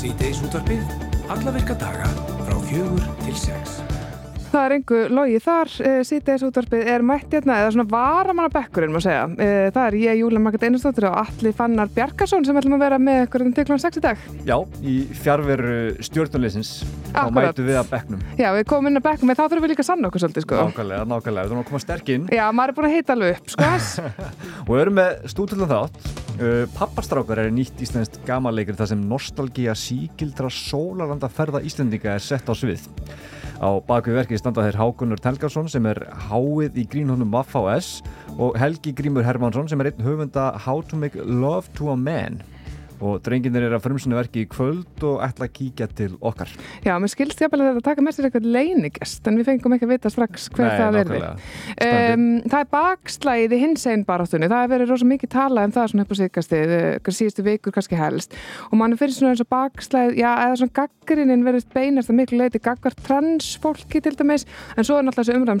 Sýteis útvarpið, alla virka daga frá fjögur til sex. Það er engu logi þar, uh, síðdeis útvarpið er mætt hérna, eða svona varamanna bekkurinn má segja. Uh, það er ég, Júlia Marget Einarstóttir og Alli Fannar Bjarkarsson sem ætlum að vera með ykkur um til kl. 6 í dag. Já, í fjárveru stjórnuleysins þá mætu við að bekknum Já, við komum inn að bekkum, en þá þurfum við líka að sanna okkur svolítið, sko. Nákvæmlega, nákvæmlega, við þurfum að koma sterk inn Já, maður er búin að heita alveg upp, sko. og við erum með þátt uh, Pappastrákar er nýtt íslenskt gamanleikir þar sem nostalgía síkildra sólarlanda ferða Íslendinga er sett á svið. Á bakvið verkið standa þeir Hákunur Telgarsson sem er háið í grínhónum Waffa OS og Helgi Grímur Hermansson sem er einn höfunda How to make love to a man og drenginir er að frumsunu verki í kvöld og ætla að kíkja til okkar. Já, mér skilst jafnvel að þetta taka með sér eitthvað leinigest, en við fengum ekki að vita strax hver Nei, það. Spennandi. Um, það er bakslæðið í hins einn baráttunni, það hefur verið rosa mikið talað um það svona upp á síðkastið, uh, síðustu vikur kannski helst. Og mann finnst svona eins og bakslæð, já, eða svona gaggrinin verið beinast að miklu leiti gaggar transfólki til dæmis, en svo er náttúrulega þessi umræðum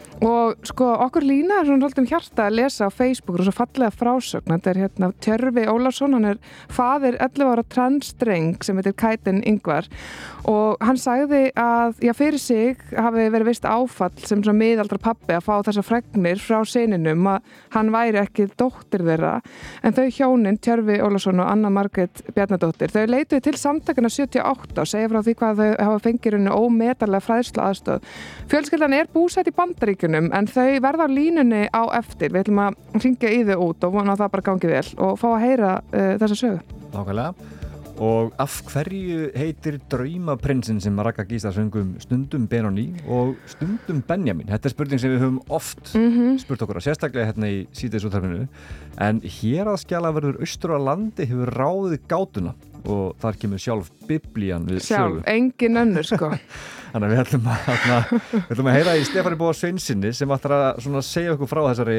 og sko okkur lína er svona svolítið um hjarta að lesa á Facebook og svo fallega frásögn. Þetta er hérna Tjörfi Ólarsson hann er faðir 11 ára transdreng sem heitir Kætin Yngvar og hann sagði að já fyrir sig hafi verið vist áfall sem svona miðaldra pappi að fá þessa fregnir frá sininum að hann væri ekki dóttir þeirra. En þau hjónin Tjörfi Ólarsson og Anna Marget Bjarnadóttir þau leituði til samtakana 78 og segja frá því hvað þau hafa fengið henni ómetarlega fræðslu aðstöð fjölskyldan er búsætt í bandaríkjunum en þau verða á línunni á eftir við ætlum að ringja í þau út og vona að það bara gangi vel og fá að heyra uh, þessa sögu Nákvæmlega. Og af hverju heitir draumaprinsinn sem Raka Gísla söngum stundum Benoni og stundum Benjamin? Þetta er spurning sem við höfum oft spurt okkur að sérstaklega hérna í síðdeis úttarfinu. En hér að skjala verður austur á landi hefur ráðið gátuna og þar kemur sjálf biblían við sjálf, engin önnur sko Þannig að við ætlum að, hérna, við ætlum að heyra í Stefáni Bóa Sveinsinni sem ætlar að svona segja okkur frá þessari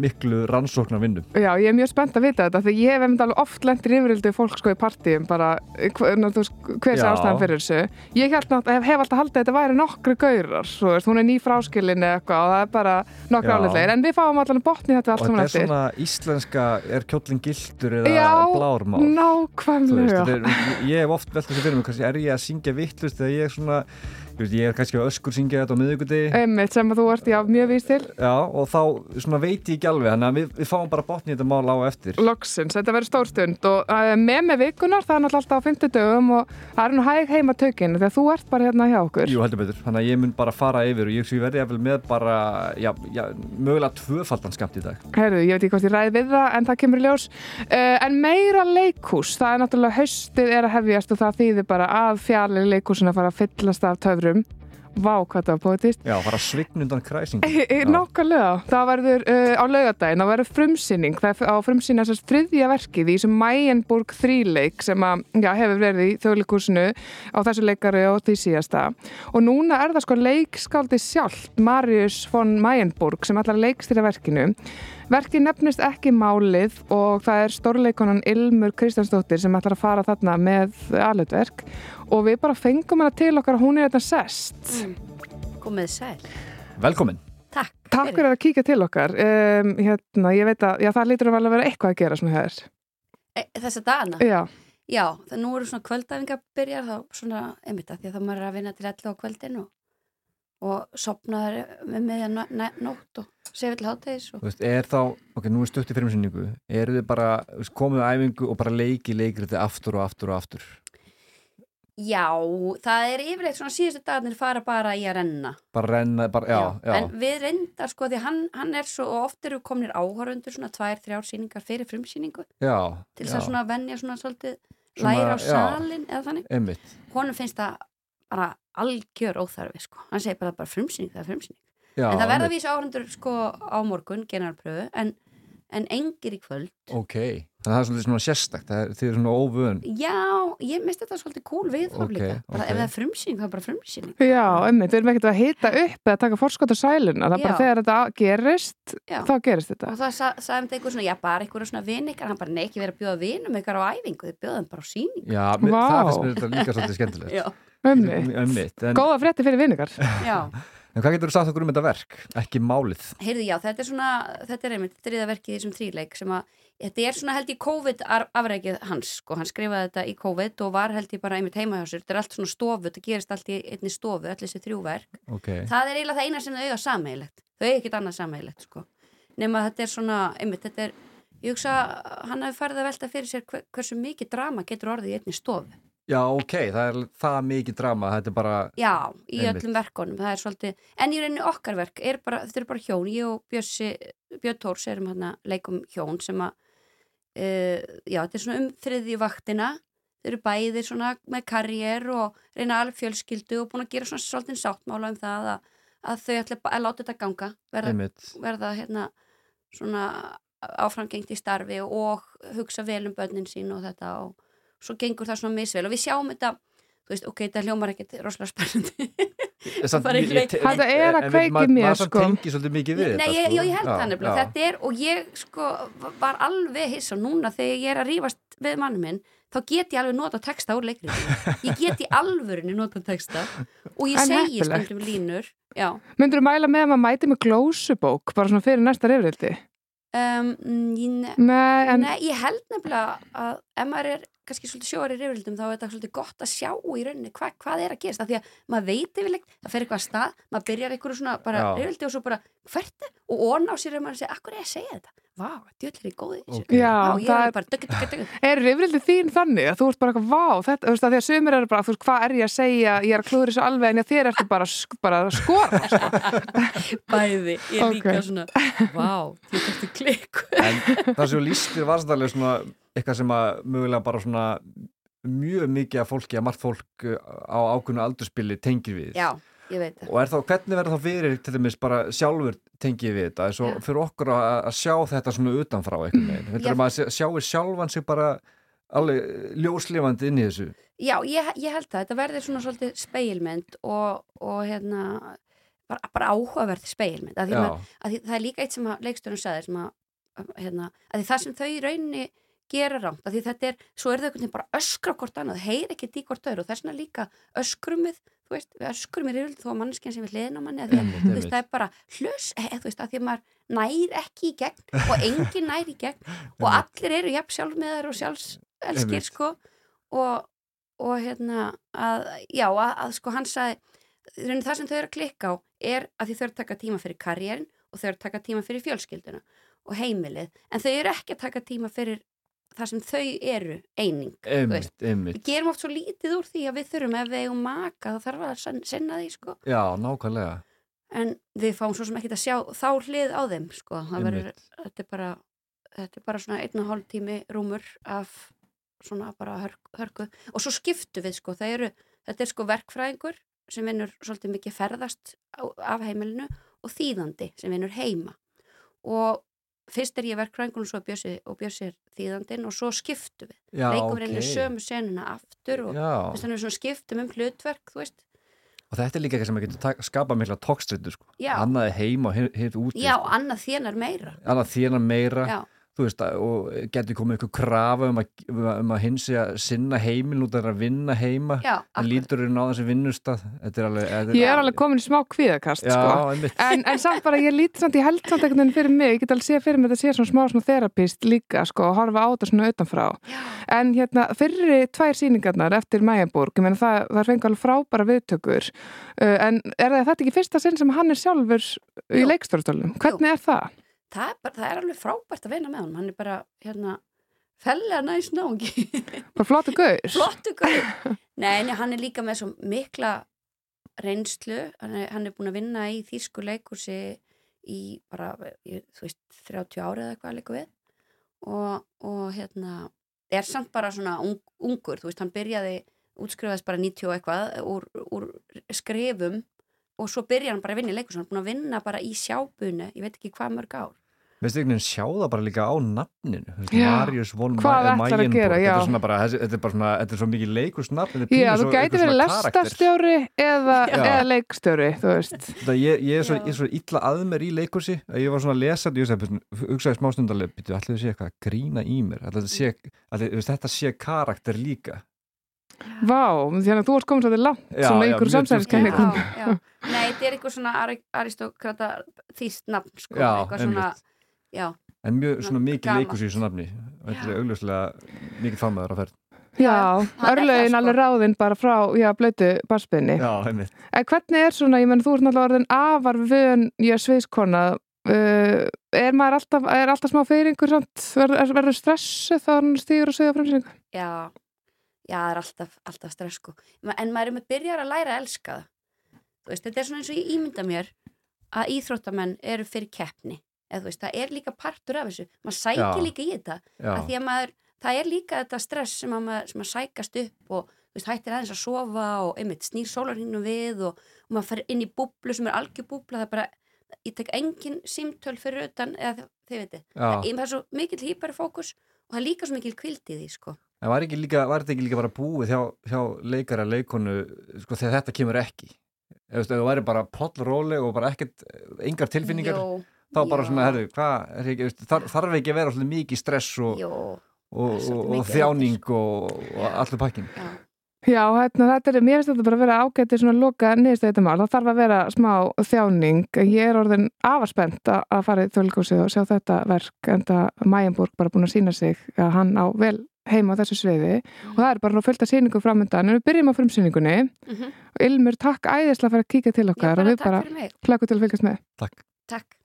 miklu rannsóknar vinnu. Já, ég er mjög spennt að vita þetta því ég hef einmitt alveg oft lendir yfirildu fólk sko í partíum bara hver, ná, þú veist, hver sé Já. ástæðan fyrir þessu ég held hef, hef alltaf haldið að þetta væri nokkru gaurar þú veist, hún er ný fráskilin eða eitthvað og það er bara nokkru Já. áleitlegir en við fáum allan botni þetta allt Og saman eftir svona íslenska, er nákvæmlega þetta er, ég hef oft velt þessi fyrir mig, kannski er veist, ég er kannski að öskur syngja þetta á miðugudi Einmitt sem að þú ert, já, mjög víst til. Já, og þá veit ég ekki alveg þannig að við, við fáum bara botni í þetta mál á eftir. Loksins, þetta verður stór stund og uh, með með vikunar, það er náttúrulega alltaf á 50 dögum og það er nú hæg heima tökinn að þú ert bara hérna hjá okkur. Jú, heldur betur, þannig að ég mun bara fara yfir og ég, verði eftir með bara, já, já, mögulega tvöfaldan skamt í dag. Herðu, ég veit ekki hvort ég ræði við það en það kemur ljós. Uh, en meira leikhús, það er náttúrulega haustið er að hefjast og það þýðir bara að fjarlæg leikhúsin að fara að fyllast af töfrum Vá, hvað það var pótist Já, fara svign undan kræsing Nákvæmlega, það verður uh, á laugadaginn, það verður frumsýning, það er á frumsýning þessast þriðja verkið í þessum Mayenburg þríleik sem að, já, hefur verið í þjóðleikúsinu á þessu leikari og því síðasta. Og núna er það sko leikskaldi sjálft Marius von Mayenburg sem allar leikstýra verkinu Verkið nefnist ekki málið og það er stórleikonan Ilmur Kristjánsdóttir sem ætlar að fara þarna með alutverk og við bara fengum hana til okkar og hún er þetta sest. Komið sæl. Velkomin Takk. Takk fyrir að kíka til okkar. Um, hérna, ég veit að já, það lítur að að vera eitthvað að gera svona hér. E, þessa dagana? Já, Já, það nú eru svona kvöldæfingar byrjar þá svona einmitt að því að það maður er að vinna til 11 á kvöldin og, og sopnaður með meðan nótt og til háttegis og Þú veist, er þá, ok, nú er stutt í fyrirmyndsynningu eru þið bara, á æfingu og bara leiki leikir þetta aftur og aftur og aftur? Já, það er yfirleitt svona síðustu dagarnir fara bara í að renna. Bara renna, bara, já, já, En við reyndar sko því hann, hann er svo og oft eru komnir áhörundur svona tvær, þrjár síningar fyrir frumsýningu. Já til þess já, að svona venja svona svolítið læra á já. salin eða þannig. Einmitt, honum finnst það bara algjör óþarfi sko. hann segir bara, bara frumsýning, það er frumsýning. Já, en það verða einmitt. vísa áhundur sko á morgun, generalpröfu en, en engir í kvöld. Ok, þannig að það er svolítið svona sérstakt það er, þið er svona óvön. Já, ég minnst þetta svolítið cool við Ok, líka, bara ef það er frumsýning það er bara frumsýning. Já, emmitt, við erum ekkert að hita upp eða taka forskot á sæluna, það er bara þegar þetta gerist, Já. þá gerist þetta. og það sa, sagði um þetta eitthvað svona, já bara eitthvað svona vin ykkar, hann bara nei ekki verið að bjóða vinum ykkar á æfingu, þið bjóðum bara á síning já, mér, En, Góða frétti fyrir vinningar. já, En hvað getur þú sagt okkur um þetta verk? Ekki málið. Heyrðu, já, þetta er svona, þetta er einmitt þriða verkið í þessum þríleik sem að, þetta er svona held í COVID-afrækið hans, sko, hann skrifaði þetta í COVID og var held í bara einmitt heima hjá sér, þetta er allt svona stofu, þetta gerist allt í einni stofu, öll þessi þrjú verk. Ok. Það er eiginlega það eina sem þau eiga sameigilegt, þau eiga ekkert annað sameigilegt, sko. Nefn að þetta er svona, einmitt, þetta er, ég hugsa, hann hafi farið að velta fyrir sér hver, hversu mikið drama getur orðið í einni stofu. Já, ok, það er það mikið drama, þetta er bara, Já, í Einmitt. öllum verkonum, það er svolítið, en í rauninni okkar verk er bara, þetta er bara hjón, ég og Bjössi, Björn Tórs erum hérna leikum hjón sem að, uh, já, þetta er svona um þriðju vaktina, þeir eru bæðir svona með karriér og reyna alveg fjölskyldu og búin að gera svona svolítið sáttmála um það að, að þau ætla að láta þetta ganga, verða, verða hérna svona áframgengt í starfi og hugsa vel um börnin sín og þetta og svo gengur það svona misvel. Og við sjáum þetta þú veist, ok, þetta hljómar ekkert rosalega spennandi. Þetta er að maður- mér, sko. tengir svolítið mikið við Nei, þetta, ég, sko. já, ég held það nefnilega, þetta er og ég sko var alveg hissa núna þegar ég er að rífast við mann minn þá get ég alveg nota texta úr leikrið ég get í alvörunni nota texta. Og ég segi stundum línur já, Myndur þú mæla með að maður mæti með glósubók bara svona fyrir næsta reyfrildi? um, ne Nei, ég held nefnilega að ef maður er kannski svolítið sjóar í reyfrildum þá er þetta svolítið gott að sjá í rauninni hva, hvað er að gerast, af því að maður veit yfirleitt það fer eitthvað að stað, maður byrjar einhverju svona bara reyfrildi og svo bara hvert er? Og ón á sér er maður að segja, akkur er að segja þetta? Vá, djöðlir í góði þessu. Ok. Já, ég það er er- bara dögg, dögg, dögg er reyfrildi þín þannig að þú ert bara eitthvað, vá, þetta, þú veist að því að sumir eru bara, þú veist, hvað er ég að segja, ég er að klúður þessu alveg en þér ertu bara, bara að skora, sko. bæði, ég er líka svona vá, þú ertu klikku En það sem lístir var svolítið alveg svona eitthvað sem að mögulega bara svona mjög mikið af fólki, að margt fólk uh, á ákveðnu aldurspili tengir við já, ég veit það. Og er þá, hvernig verður þá fyrir til dæmis bara sjálfur tengið við þetta? Eins og Já. fyrir okkur að, að sjá þetta svona utanfrá einhvern veginn, Já. heldur maður að sjáu sjálfan sig bara alveg ljóslifandi inn í þessu. Já, ég, ég held það, þetta verður svona svolítið speilmynd og, og hérna bara, bara áhugaverð speilmynd að því, maður, að því það er líka eitt sem að leiksturinn sagði sem að, hérna, að það sem þau í rauninni gera rámt, að því þetta er svo er þau einhvern veginn bara öskra hvort annað heyr ekki í hvort öðru og þess vegna líka öskrumið þú veist, við öskrum í rauninni þó að manneskjan sem við hliðin á manni að því að þú veist, það er bara hlus, eða þú veist, að því að maður nær ekki í gegn og engin nær í gegn og allir eru jafn sjálfmiðar og sjálfselskir sko og, og hérna að, já, að, að sko hann sagði það sem þau eru að klikka á er að því þau eru að taka tíma fyrir karriérin og þau eru að taka tíma fyrir fjölskylduna og heimilið, en þau eru ekki að taka tíma fyrir það sem þau eru eining, einmitt, einmitt Við gerum oft svo lítið úr því að við þurfum ef við eigum maka þá þarf að sen- sinna því sko. Já, nákvæmlega. En við fáum svo sem ekki að sjá þá hlið á þeim sko. Einmitt. þetta er bara þetta er bara svona einn og hálf tími rúmur af svona bara hörk, hörku. Og svo skiptu við sko. Eru, þetta er sko verkfræðingur sem vinnur svolítið mikið ferðast á, af heimilinu og þýðandi sem vinnur heima. Og fyrst er ég verkfræðingur og svo Bjössi og Bjössi er þýðandinn og svo skiptu við. Leikum ok. við okay. sömu senuna aftur og þess vegna svona skiptum um hlutverk, og þetta er líka eitthvað sem getur skapað mikla tókstritu sko. Annað heima og hit úti já, sko. annað þénar meira. Annað þérna meira. Já, þú veist, að- og getur komið eitthvað krafa um að, um að hins að sinna heimil út af að vinna heima já, en akkurat. lítur er náðan sem vinnustad þetta er alveg þetta ég er alveg komin í smá kvíðakast, já, sko. En, en samt bara, ég lít samt, ég held samt einhvern veginn fyrir mig, ég get alveg séð fyrir mig að þetta sé svona smá svona þerapist líka, sko, að horfa á þetta svona utanfrá. Já. En hérna, fyrri tvær sýningarnar eftir Mæjaborg, ég meina það, það fengi alveg frábæra viðtökur, uh, en er það þetta ekki fyrsta sinn sem hann er sjálfur í Jú. leikstórstólum? Hvernig er það? Það, er bara, það er alveg frábært að vinna með honum. Hann er bara, hérna fellega næst náungi. Bara flottu gaur? flottu guð nei, nei, hann er líka með svo mikla reynslu. Hann er, hann er búin að vinna í þýsku leikursi í bara, þú veist 30 árið eða eitthvað líka við. Og, og hérna er samt bara svona ung, ungur. Þú veist, hann byrjaði, útskrifaðist bara 90 og eitthvað úr, úr skrifum og svo byrjar hann bara að vinna í leikursi hann er búin að vinna bara í sjábunu ég veit ekki hvað mörg ár Veistu einhvern veginn sjá það bara líka á nafninu. Marius von að Mayenborg þetta er bara, þessi- þetta er bara svona, þetta er svo mikið leikursnafn þetta Já, þú svo- gæti einhver verið lestastjóri eða, eða leikstjóri, þú veist. Þetta, ég, ég, er svo, ég er svo illa að mér í leikursi að ég var svona að lesa þetta, ég hugsaði smástundarlega býtu, allir sé eitthvað að grína í mér allir sé, allir, þetta sé karakter líka Vá, því að þú ert komin svolítið langt Já, svona já, einhver mjög samsæðiskenningum. já, já. Nei, þetta er eitthvað svona ari- aristókrata þýst nafn sko, Já, eitthvað svona einmitt. Já, En mjög svona mikið leikus í þessu nafni. Þetta er augljóslega mikið fagmaður á ferð. Já, það, sko. alveg ráðinn bara frá, já, blötu barspinni. Já, einmitt. En hvernig er svona, ég menn þú ert náttúrulega orðin afar vön í að sviðskona. Uh, er maður alltaf, er alltaf smá feyringur samt, verður, verður stressu þá hann stýgur og segja fremsýningu? já. Já, það er alltaf, alltaf stress sko. En maður er með byrjar að læra að elska það. Þú veist, þetta er svona eins og ég ímynda mér að íþróttamenn eru fyrir keppni eða þú veist, það er líka partur af þessu. Maður sækir líka í þetta að því að maður, það er líka þetta stress sem að maður, sem að sækast upp og veist, hættir aðeins að sofa og einmitt snýr sólarhinginu við og, og maður fer inn í búblu sem er algjör búbla það er bara, ég tek engin símtöl fyrir utan, eða þið- veitir ég það er svo mikill hýperfókus og það er líka svo mikill kvild í því sko. En var, ekki líka, var þetta ekki líka bara búið hjá, hjá leikara, leikonu sko, þegar þetta kemur ekki? Ef þú veist, þú væri bara pollróli og bara ekkert engar tilfinningar, Jó, þá bara já. svona, herru, hvað er ekki, þar, þarf ekki að vera svolítið mikið stress og, Jó, og, og, þjáning og, og allur pakkin já, Já, hérna, þetta er, mér finnst þetta bara að vera ágæti svona loka niðurstu þetta mál, það þarf að vera smá þjáning, ég er orðin afarspennt að að fara í þölgósið og sjá þetta verk, en það Mæjanburg bara búin að sína sig að hann á vel heima á þessu sviði. Og það er bara fullt af sýningu framöndan, en við byrjum á frumsýningunni. Mhm. og Ilmur, takk æðislega fyrir að kíka til okkar og við takk bara hlökkum til að fylgjast með. Takk. Hey,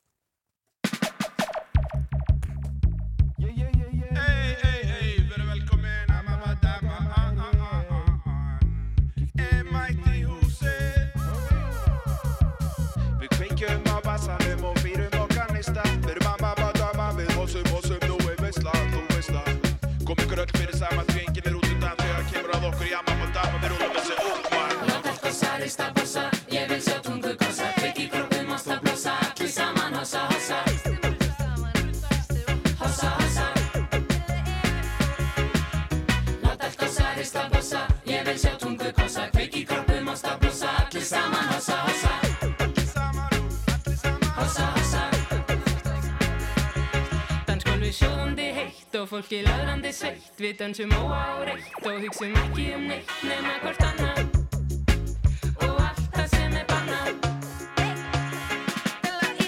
fólki laðrandi sveitt Við dansum óáreitt og hugsum ekki um neitt nema hvort annað. Og allt það sem er bannað.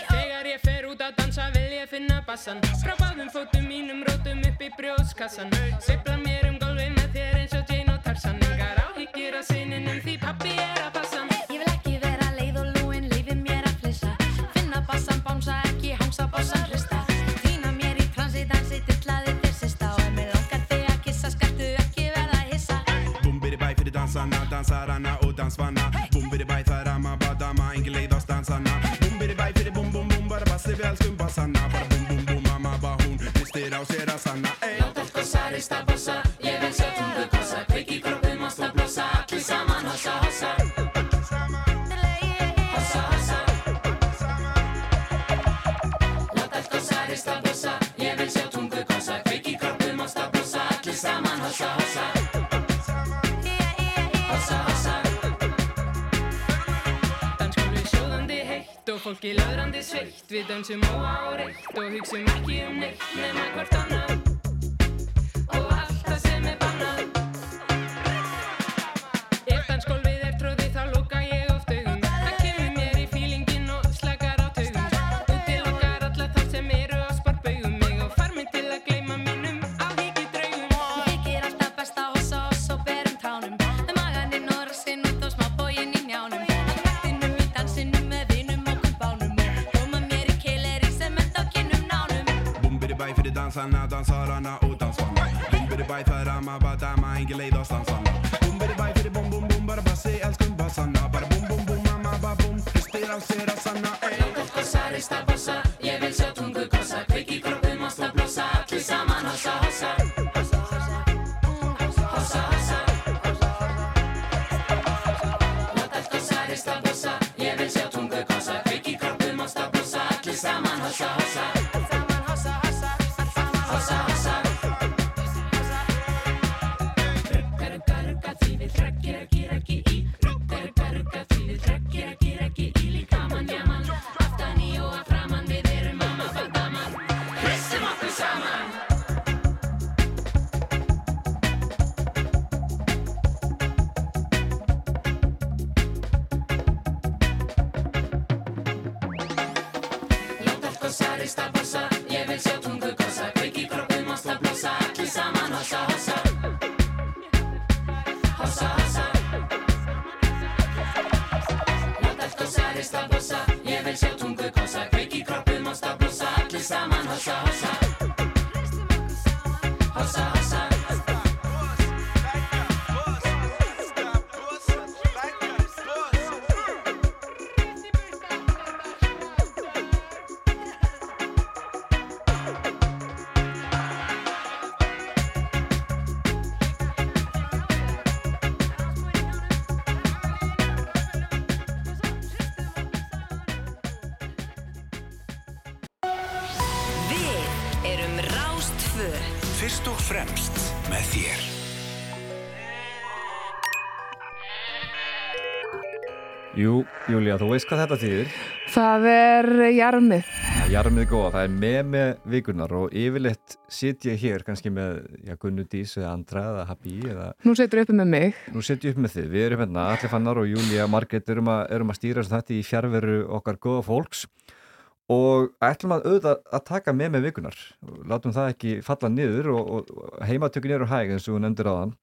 Þegar ég fer út að dansa vil ég finna bassan. Frá báðum fótum mínum rótum upp í brjóðskassan Sveifla mér Við dansum óáreitt og hugsum ekki um neitt nema hvort annað Jú, Júlía, þú veist hvað þetta þýðir? Það er jarmið. Jarmið góða, það er með með vikunar og yfirleitt sit ég hér kannski með já, Gunnu Dís eða Andra eða Habi eða Nú setur uppi með mig. nú setjum ég upp með þið, við erum hérna Allir Fannar og Júlía Margrét erum að, erum að stýra þetta í fjárveru okkar góða fólks og ætlum að auðvitað að taka með með vikunar látum það ekki falla niður og, og heimatökin eru hæg eins og hún endur á þann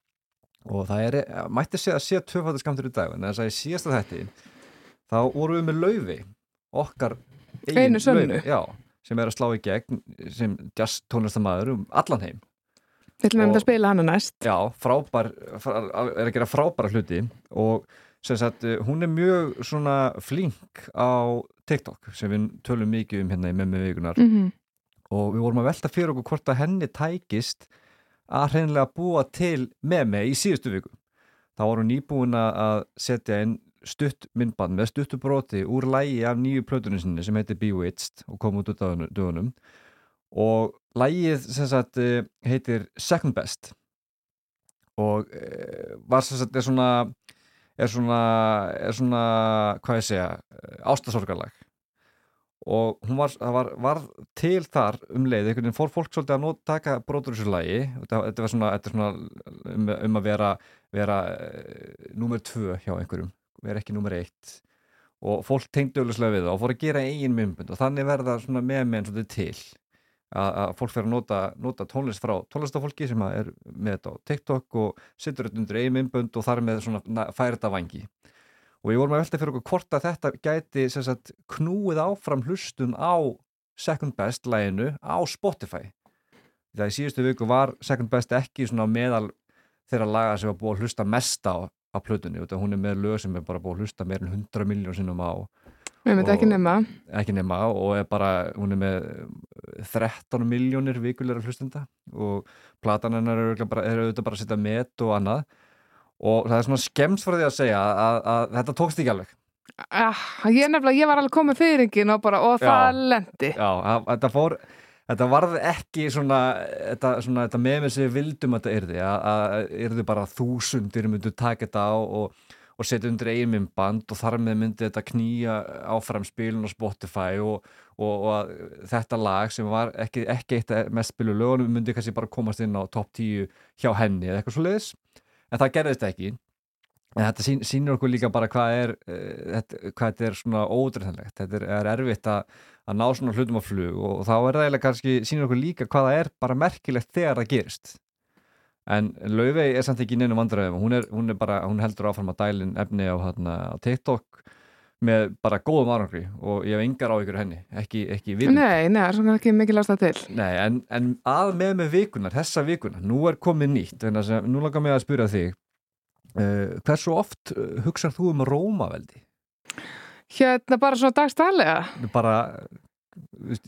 og það er, mætti segja að sé tvöfaldarskamtur í dag en þess að í síðasta þætti þá vorum við með laufi okkar Einu sönnu. Sem er að slá í gegn sem jazz tónlistamæður um allan heim Við ætlum um að spila hana næst. Já, frábær, frá, er að gera frábæra hluti og sem sagt, eh, hún er mjög svona flink á TikTok sem við tölum mikið um hérna í memmi vikunar Mm og við vorum að velta fyrir okkur hvort að henni tækist að hreinlega búa til memi í síðustu viku. Þá hún nýbúin að setja inn stutt myndband með stuttu broti úr lægi af nýju plötunum sinni sem heitir Bewitched og kom út út af dögunum. Og lægið sem sagt eh, heitir Second Best. Og e, var sem sagt er svona er svona, er svona hvað ég segja, ástasorgarlag og hún var, var, var til þar um leið, einhvern veginn fór fólk svolítið að nót, taka brotur þessu lagi. Þetta, var svona, þetta svona um, um að vera, vera númer tvö hjá einhverjum, vera ekki númer eitt. Og fólk tengdi auðvitað við það og fór að gera eigin myndbund og þannig verða svona með menn svolítið til. Að, að fólk fer að nota, nota tónlist frá tónlistafólki sem er með þetta á TikTok og situr þetta undir eigin myndbund og þar með svona færi þetta vangi og við vorum að velta fyrir okkur hvort að þetta gæti sagt, knúið áfram hlustun á Second Best læginu á Spotify. Það í síðustu viku var Second Best ekki svona meðal þeirra laga sem var búið að hlusta mest á á plötunni, hún er með lög sem er bara búið að hlusta meir en 100 miljónum sinnum á Við myndum ekki Og- nema. ekki nema og er bara, hún er með eh, 13 miljónir vikulegra hlustenda og platan hennar er örugglega bara, er auðvitað bara að setja met og annað og það er svona skemmt frá því að segja að, að, þetta tókst ekki alveg Ah, ég nefnilega, ég var alveg komið fyrringin og bara, og það Já. lendi. Já, þetta fór þetta varð ekki svona þetta, svona, þetta með með sig vildum að þetta yrði að, yrði bara þúsundir myndu taka þetta á og, og setja undir eigin band og þar með myndi þetta knýja áfram spilun á Spotify og, og, og þetta lag sem var ekki, ekki eitt mest spilu lögunum myndi kannski bara komast inn á topp 10 hjá henni eða eitthvað svo leiðis en það gerðist ekki en þetta sín, sýnir okkur líka bara hvað er uh, þetta, hvað þetta er svona ódreðanlegt þetta er, er erfitt að, að ná svona hlutum á flug og þá er það eiginlega kannski sýnir okkur líka hvað það er bara merkilegt þegar það gerist. En Laufey er samt ekki í neinum vandræðum. Hún, hún, hún heldur áfram að dælin efni á, hana, á TikTok með bara góðum árangri og ég hef engar á ykkur henni. Ekki, ekki við Nei, nei, það er svona ekki mikið lásta til. Nei, en, en að með með vikunar, þessa vikuna, nú er komið nýtt, en að, nú langar mig að spyrja þig, hversu oft uh, hugsar þú um Rómaveldi? Hérna bara svona dagstælega. Bara,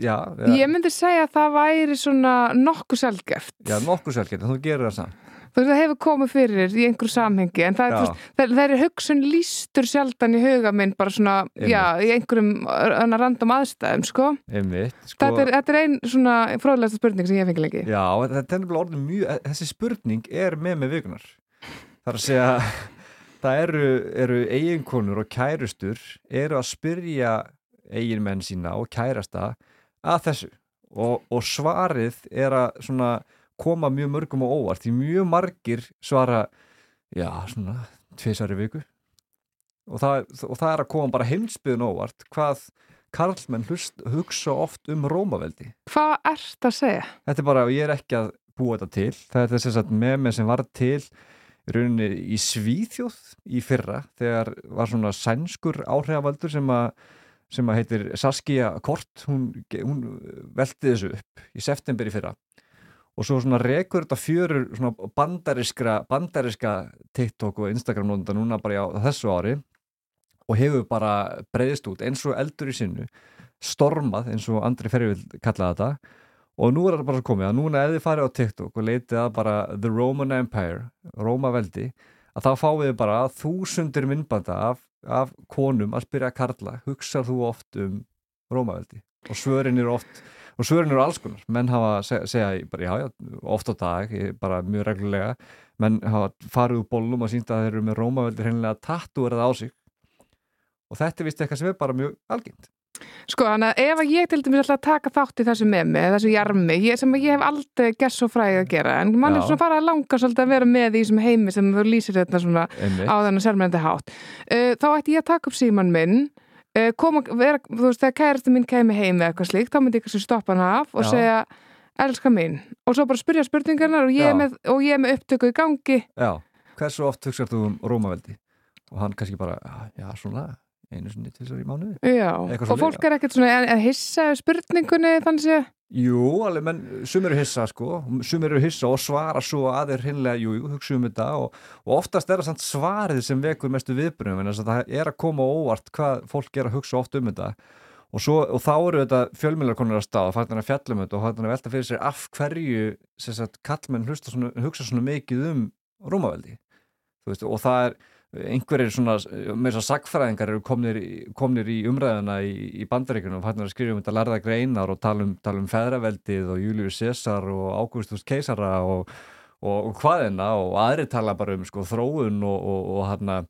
já, já, Ég myndi segja að það væri svona nokkuð sjálfgeft. já nokkuð sjálfgett, en þú gerir það samt. Þú veist, það hefur komið fyrir í einhverju samhengi, en það, er, það, það er hugsun lístur sjaldan í huga minn, bara svona, Einmitt. já, í einhverjum öðna random aðstæðum, sko. Einmitt, sko, Þetta er, er ein svona fróðlegasta spurning sem ég fengi lengi. Já, þetta er nefnilega orðin mjög, þessi spurning er með með vikunar. Það er að segja, það eru, eru eiginkonur og kærustur eru að spyrja eiginmenn sína og kærasta að þessu. Og, og svarið er að koma mjög mörgum og óvart því mjög margir svara já, svona tvisari viku. Og það, og það er að koma bara heimsbyðun óvart hvað karlmenn hlust, hugsa oft um Rómaveldi. Hvað ert að segja? þetta er bara, ég er ekki að búa þetta til. Það er þess að memi sem var til rauninni í Svíþjóð í fyrra, þegar var svona sænskur áhrifavaldur sem sem að heitir Saskia Kort hún, hún velti þessu upp í september í fyrra. Og svo svona rekur þetta fjörur svona bandariskra, bandariska TikTok og Instagram nótunda núna bara á þessu ári og hefur bara breyðist út eins og eldur í sinnu stormað eins og Andri Ferri vil kalla þetta og nú er þetta bara komið að núna ef þið farið á TikTok og leitið að bara The Roman Empire, Rómaveldi að þá fáið þið bara þúsundir myndbanda af, af konum að spyrja Karla, hugsar þú oft um Rómaveldi og svörin eru oft og svörin eru alls konar, menn hafa seg, segja bara já, já, oft á dag bara mjög reglulega, menn hafa farið úr bollum og sínt að þeir eru með Rómaveldi hreinlega tattúrað á sig. Og þetta er vist eitthvað sem er bara mjög algengt Sko, þannig að ef ég til dæmis ætla að taka þátt í þessu með mig, þessu jarmi, ég, sem ég hef aldrei gert svo fræði að gera, en mann er Já. svona farið að langa svolítið að vera með í þessum heimi sem þú lýsir þetta svona Einmitt. á þennan sérmennandi hátt. Uh, þá ætti ég að taka upp síman minn, uh, koma, vera, þú veist, þegar kærastu mín kemi heim eða eitthvað slíkt, þá myndi ég kannski stoppa hana af og Já. segja, elska mín, og svo bara spyrja spurningarnar og ég, er með, og ég er með upptöku í gangi. Já, hversu oft hugsar þú um Rómaveldi og hann kannski bara, "Já, já, svona einu sinni til þessar í mánuði. Já, og fólk er ekkert svona að að hissa spurningunni þannig sé. Jú, alveg, menn sumir eru hissa sko, sumir eru hissa og svara svo að þeir hinnlega, jú, hugsa um þetta og, og oftast er það svarið sem vekur mestu viðbrunum, en þess að það er að koma óvart hvað fólk er að hugsa oft um þetta. Og, svo, og þá eru þetta fjölmjölarkonur að stað og fættan að fjallum þetta og fættan að velta fyrir sér af hverju sagt, kallmenn svona, hugsa svona mikið um rúmaveldi. Veist, og það er einhverjir svona, með þess að sagfræðingar eru komnir, komnir í umræðuna í, í bandaríkunum og fætnar að skrifa um þetta lærða greinar og tala um, tala um feðraveldið og Július Cæsar og Ágústus keisara og, og, og hvaðina og aðri tala bara um sko, þróun og, og hérna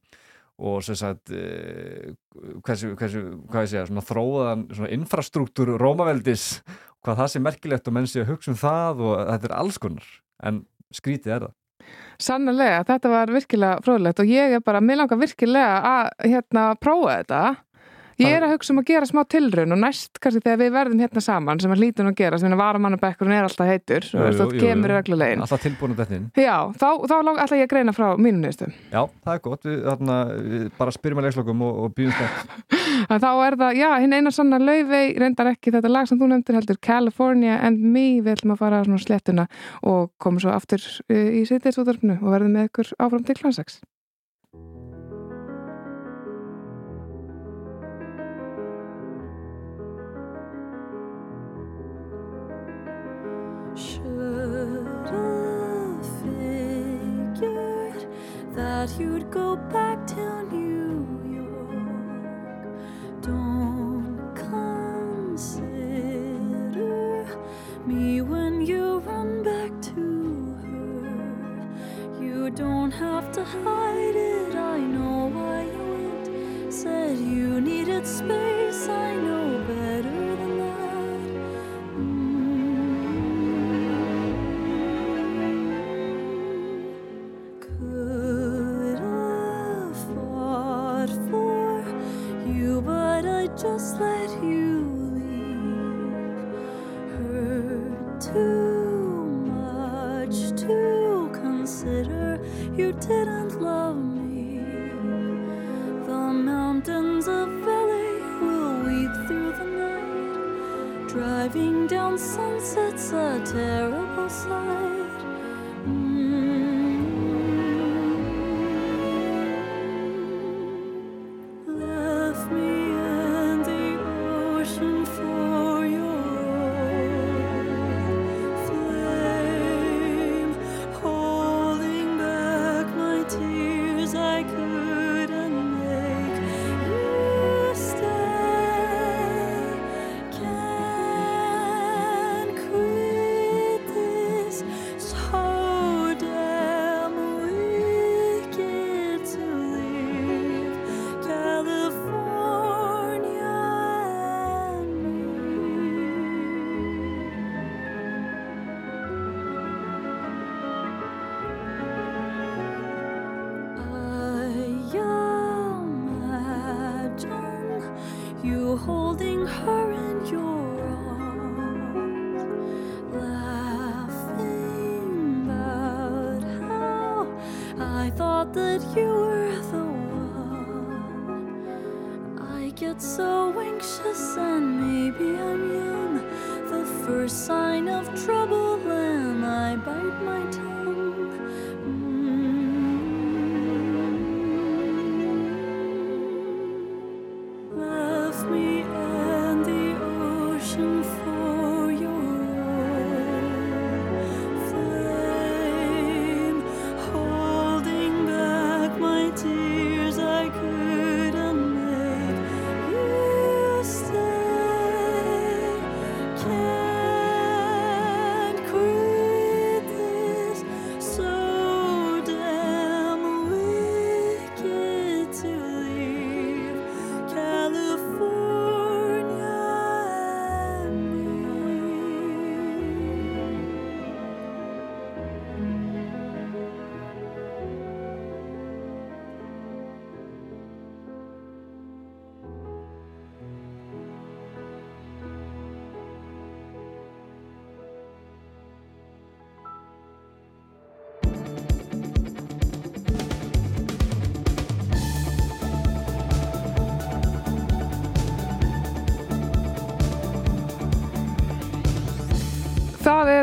og sem sagt eh, hversu, hversu, hvað ég segja, svona þróðan svona infrastruktúr Rómaveldis hvað það sé merkilegt og menn sé að hugsa um það og þetta er alls konar en skrítið er það Sannlega, þetta var virkilega fróðlegt og ég er bara, mér langar virkilega að hérna prófa þetta. Ég er að hugsa um að gera smá tilraun og næst kannski þegar við verðum hérna saman sem að hlýtum að gera, sem að varamannabekkurinn er alltaf heitur, og það kemur jú. reglulegin. alltaf tilbúin að þetta inn Já, þá, þá ætla ég að greina frá mínu nýstum. Já, það er gott, við, þarna, við bara spyrjum að leikslokum og, og býðum spætt Þá er það, já, hinn eina sanna laufey, reyndar ekki þetta lag sem þú nefndir heldur, California and Me, við ætlum að fara á svona slettuna og komum svo aftur uh, í sýttiðsúðarfnu og verðum með ykkur áfram til klansex. You'd go back to New York. Don't consider me when you run back to her. You don't have to hide it. I know why you went. Said you needed space.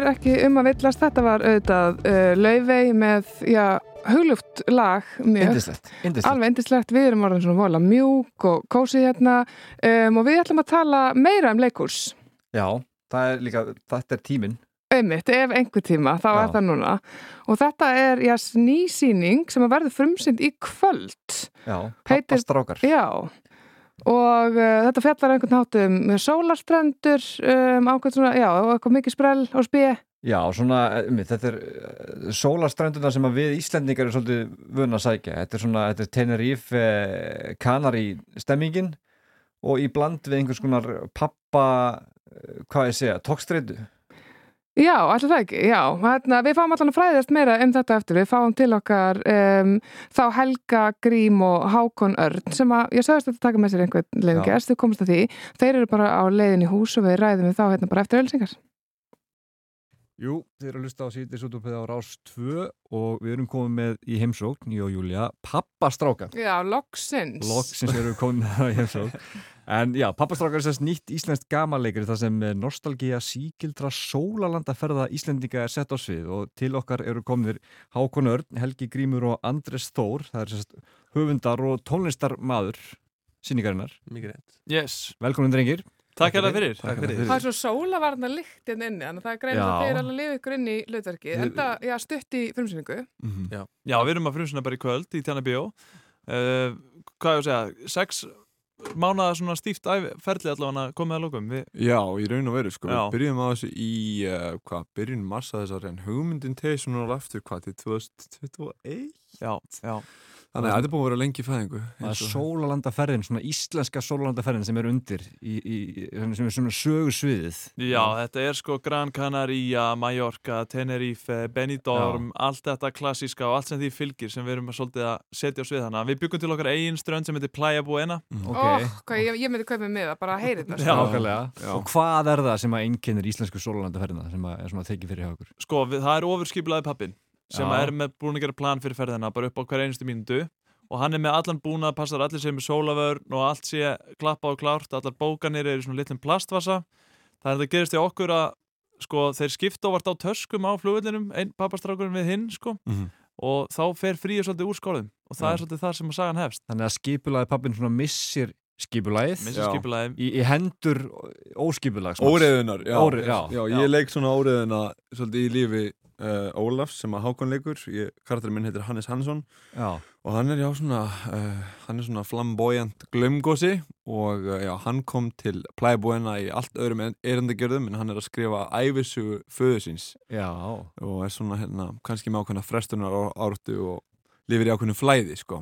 Er ekki um að villast, þetta var auðvitað uh, laufey með, já, hugluft lag mjög. Alveg indislegt, við erum orðin svona vola mjúk og kósi hérna um, og við ætlum að tala meira um leikurs. Já, það er líka, þetta er tíminn. Einmitt, ef einhver tíma, þá Já. er það núna. Og þetta er, já, nýsýning sem að verður frumsynd í kvöld. Já, Heitir- pappastrákar. Já, og uh, þetta fjallar einhvern hátt um sólarstrendur, um, ákveð svona, já, eitthvað mikið sprell og spið. Já, svona, einmitt, þetta er uh, sólarströnduna sem við Íslendingar er svolítið vun að sækja. Þetta er svona, þetta er Tenerife eh, Kanari stemmingin og í bland við einhvers konar pappa, eh, hvað ég segja, tókstreitu. Já, allir það ekki, já. Hérna, við fáum allan að fræðast meira um þetta eftir. Við fáum til okkar um, þá Helga Grím og Hákon Örn sem að, ég sagðist að þetta taka með sér einhvern leiðin Já. gerst, þau komast að því. Þeir eru bara á leiðin í hús og við ræðum við þá hérna bara eftir ölsingar. Jú, þið eru að hlusta á síðis útúpið á Rás 2 og við erum komið með í heimsókn, ég og Júlia, pappastráka. Já, loksins. Loksins erum við komið með það í heimsókn. En já, pappastrákar er sérst nýtt íslenskt gamanleikri þar sem eh, nostalgía síkildra sólalandaferða Íslendinga er sett á svið og til okkar eru komnir Hákon Örn, Helgi Grímur og Andres Þór, það er sérst höfundar og tónlistarmaður síningarinnar. Mikið rétt. Yes. Velkomin drengir. Takk hérlega fyrir. Takk fyrir. Það er svo sólavarna lykt hérna inni, þannig að það er greið að þeir alveg að lifa ykkur inn í hlutverki. Við- Enda, já, stutt í frumsýningu. Mhm. Já. Já, við erum að frumsuna bara í kvöld í Tjana Bíó. Uh, hvað ég að segja, sex mánaða svona stíft ferli allavega komið að lókum. Við, Já, í raun og veru, sko. Já. Við byrjum á þessu í, uh, hvað, byrjun massa þessar en hugmyndin tegið svona á eftir, hvað, til 2021? já, já. Þannig að þetta er búin að vera lengi fæðingu. Það er sólalandaferðin, svona íslenska sólalandaferðin sem er undir, í, í, sem er svona sögursviðið. Já, þetta er sko Gran Canaria, Mallorca, Tenerife, Benidorm, allt þetta klassíska og allt sem því fylgir sem við erum að svolítið að setja á svið hana. Við byggum til okkar eigin strönd sem heitir Playa Buena. Ok. Ó, hvað, ég, ég myndi kaupa með það, bara að heyri þetta. Já. Nákvæmlega. Já. Og hvað er það sem að einkennir íslensku sólalandaferðina sem að er svona tekið fyrir hjá okkur? Sko, við, það er sem Já. er með búin að gera plan fyrir ferðina bara upp á hver einustu mínútu og hann er með allan búnað, passar allir sem er sólavörn og allt sé klappa og klárt allar bókanir eru í svona litlum plastvasa það er þetta gerist í okkur að sko, þeir skipta óvart á töskum á flugvellinum einn pappastrákurinn við hinn sko, Mhm. og þá fer fríið svolítið úr skóðum og það Já. er svolítið það sem að sagan hefst Þannig að skipulaði pappin svona missir skipulagið Missir Já. skipulaði í, í hendur óskipulags. Óreðunar, já. Óre- já. já. Já. ég leik svona óreðuna svolítið í lífi uh, Ólafs sem að Hákon leikur. Karakterinn minn heitir Hannes Hansson Já. og hann er já svona, uh, hann er svona flamboyant glömgósi og uh, já, hann kom til Playa Buena í allt öðrum erendagjörðum en hann er að skrifa æfisugu föðu síns Já. og er svona hérna, kannski með ákveðna frestunar áratu og lifir í ákveðnu flæði, sko.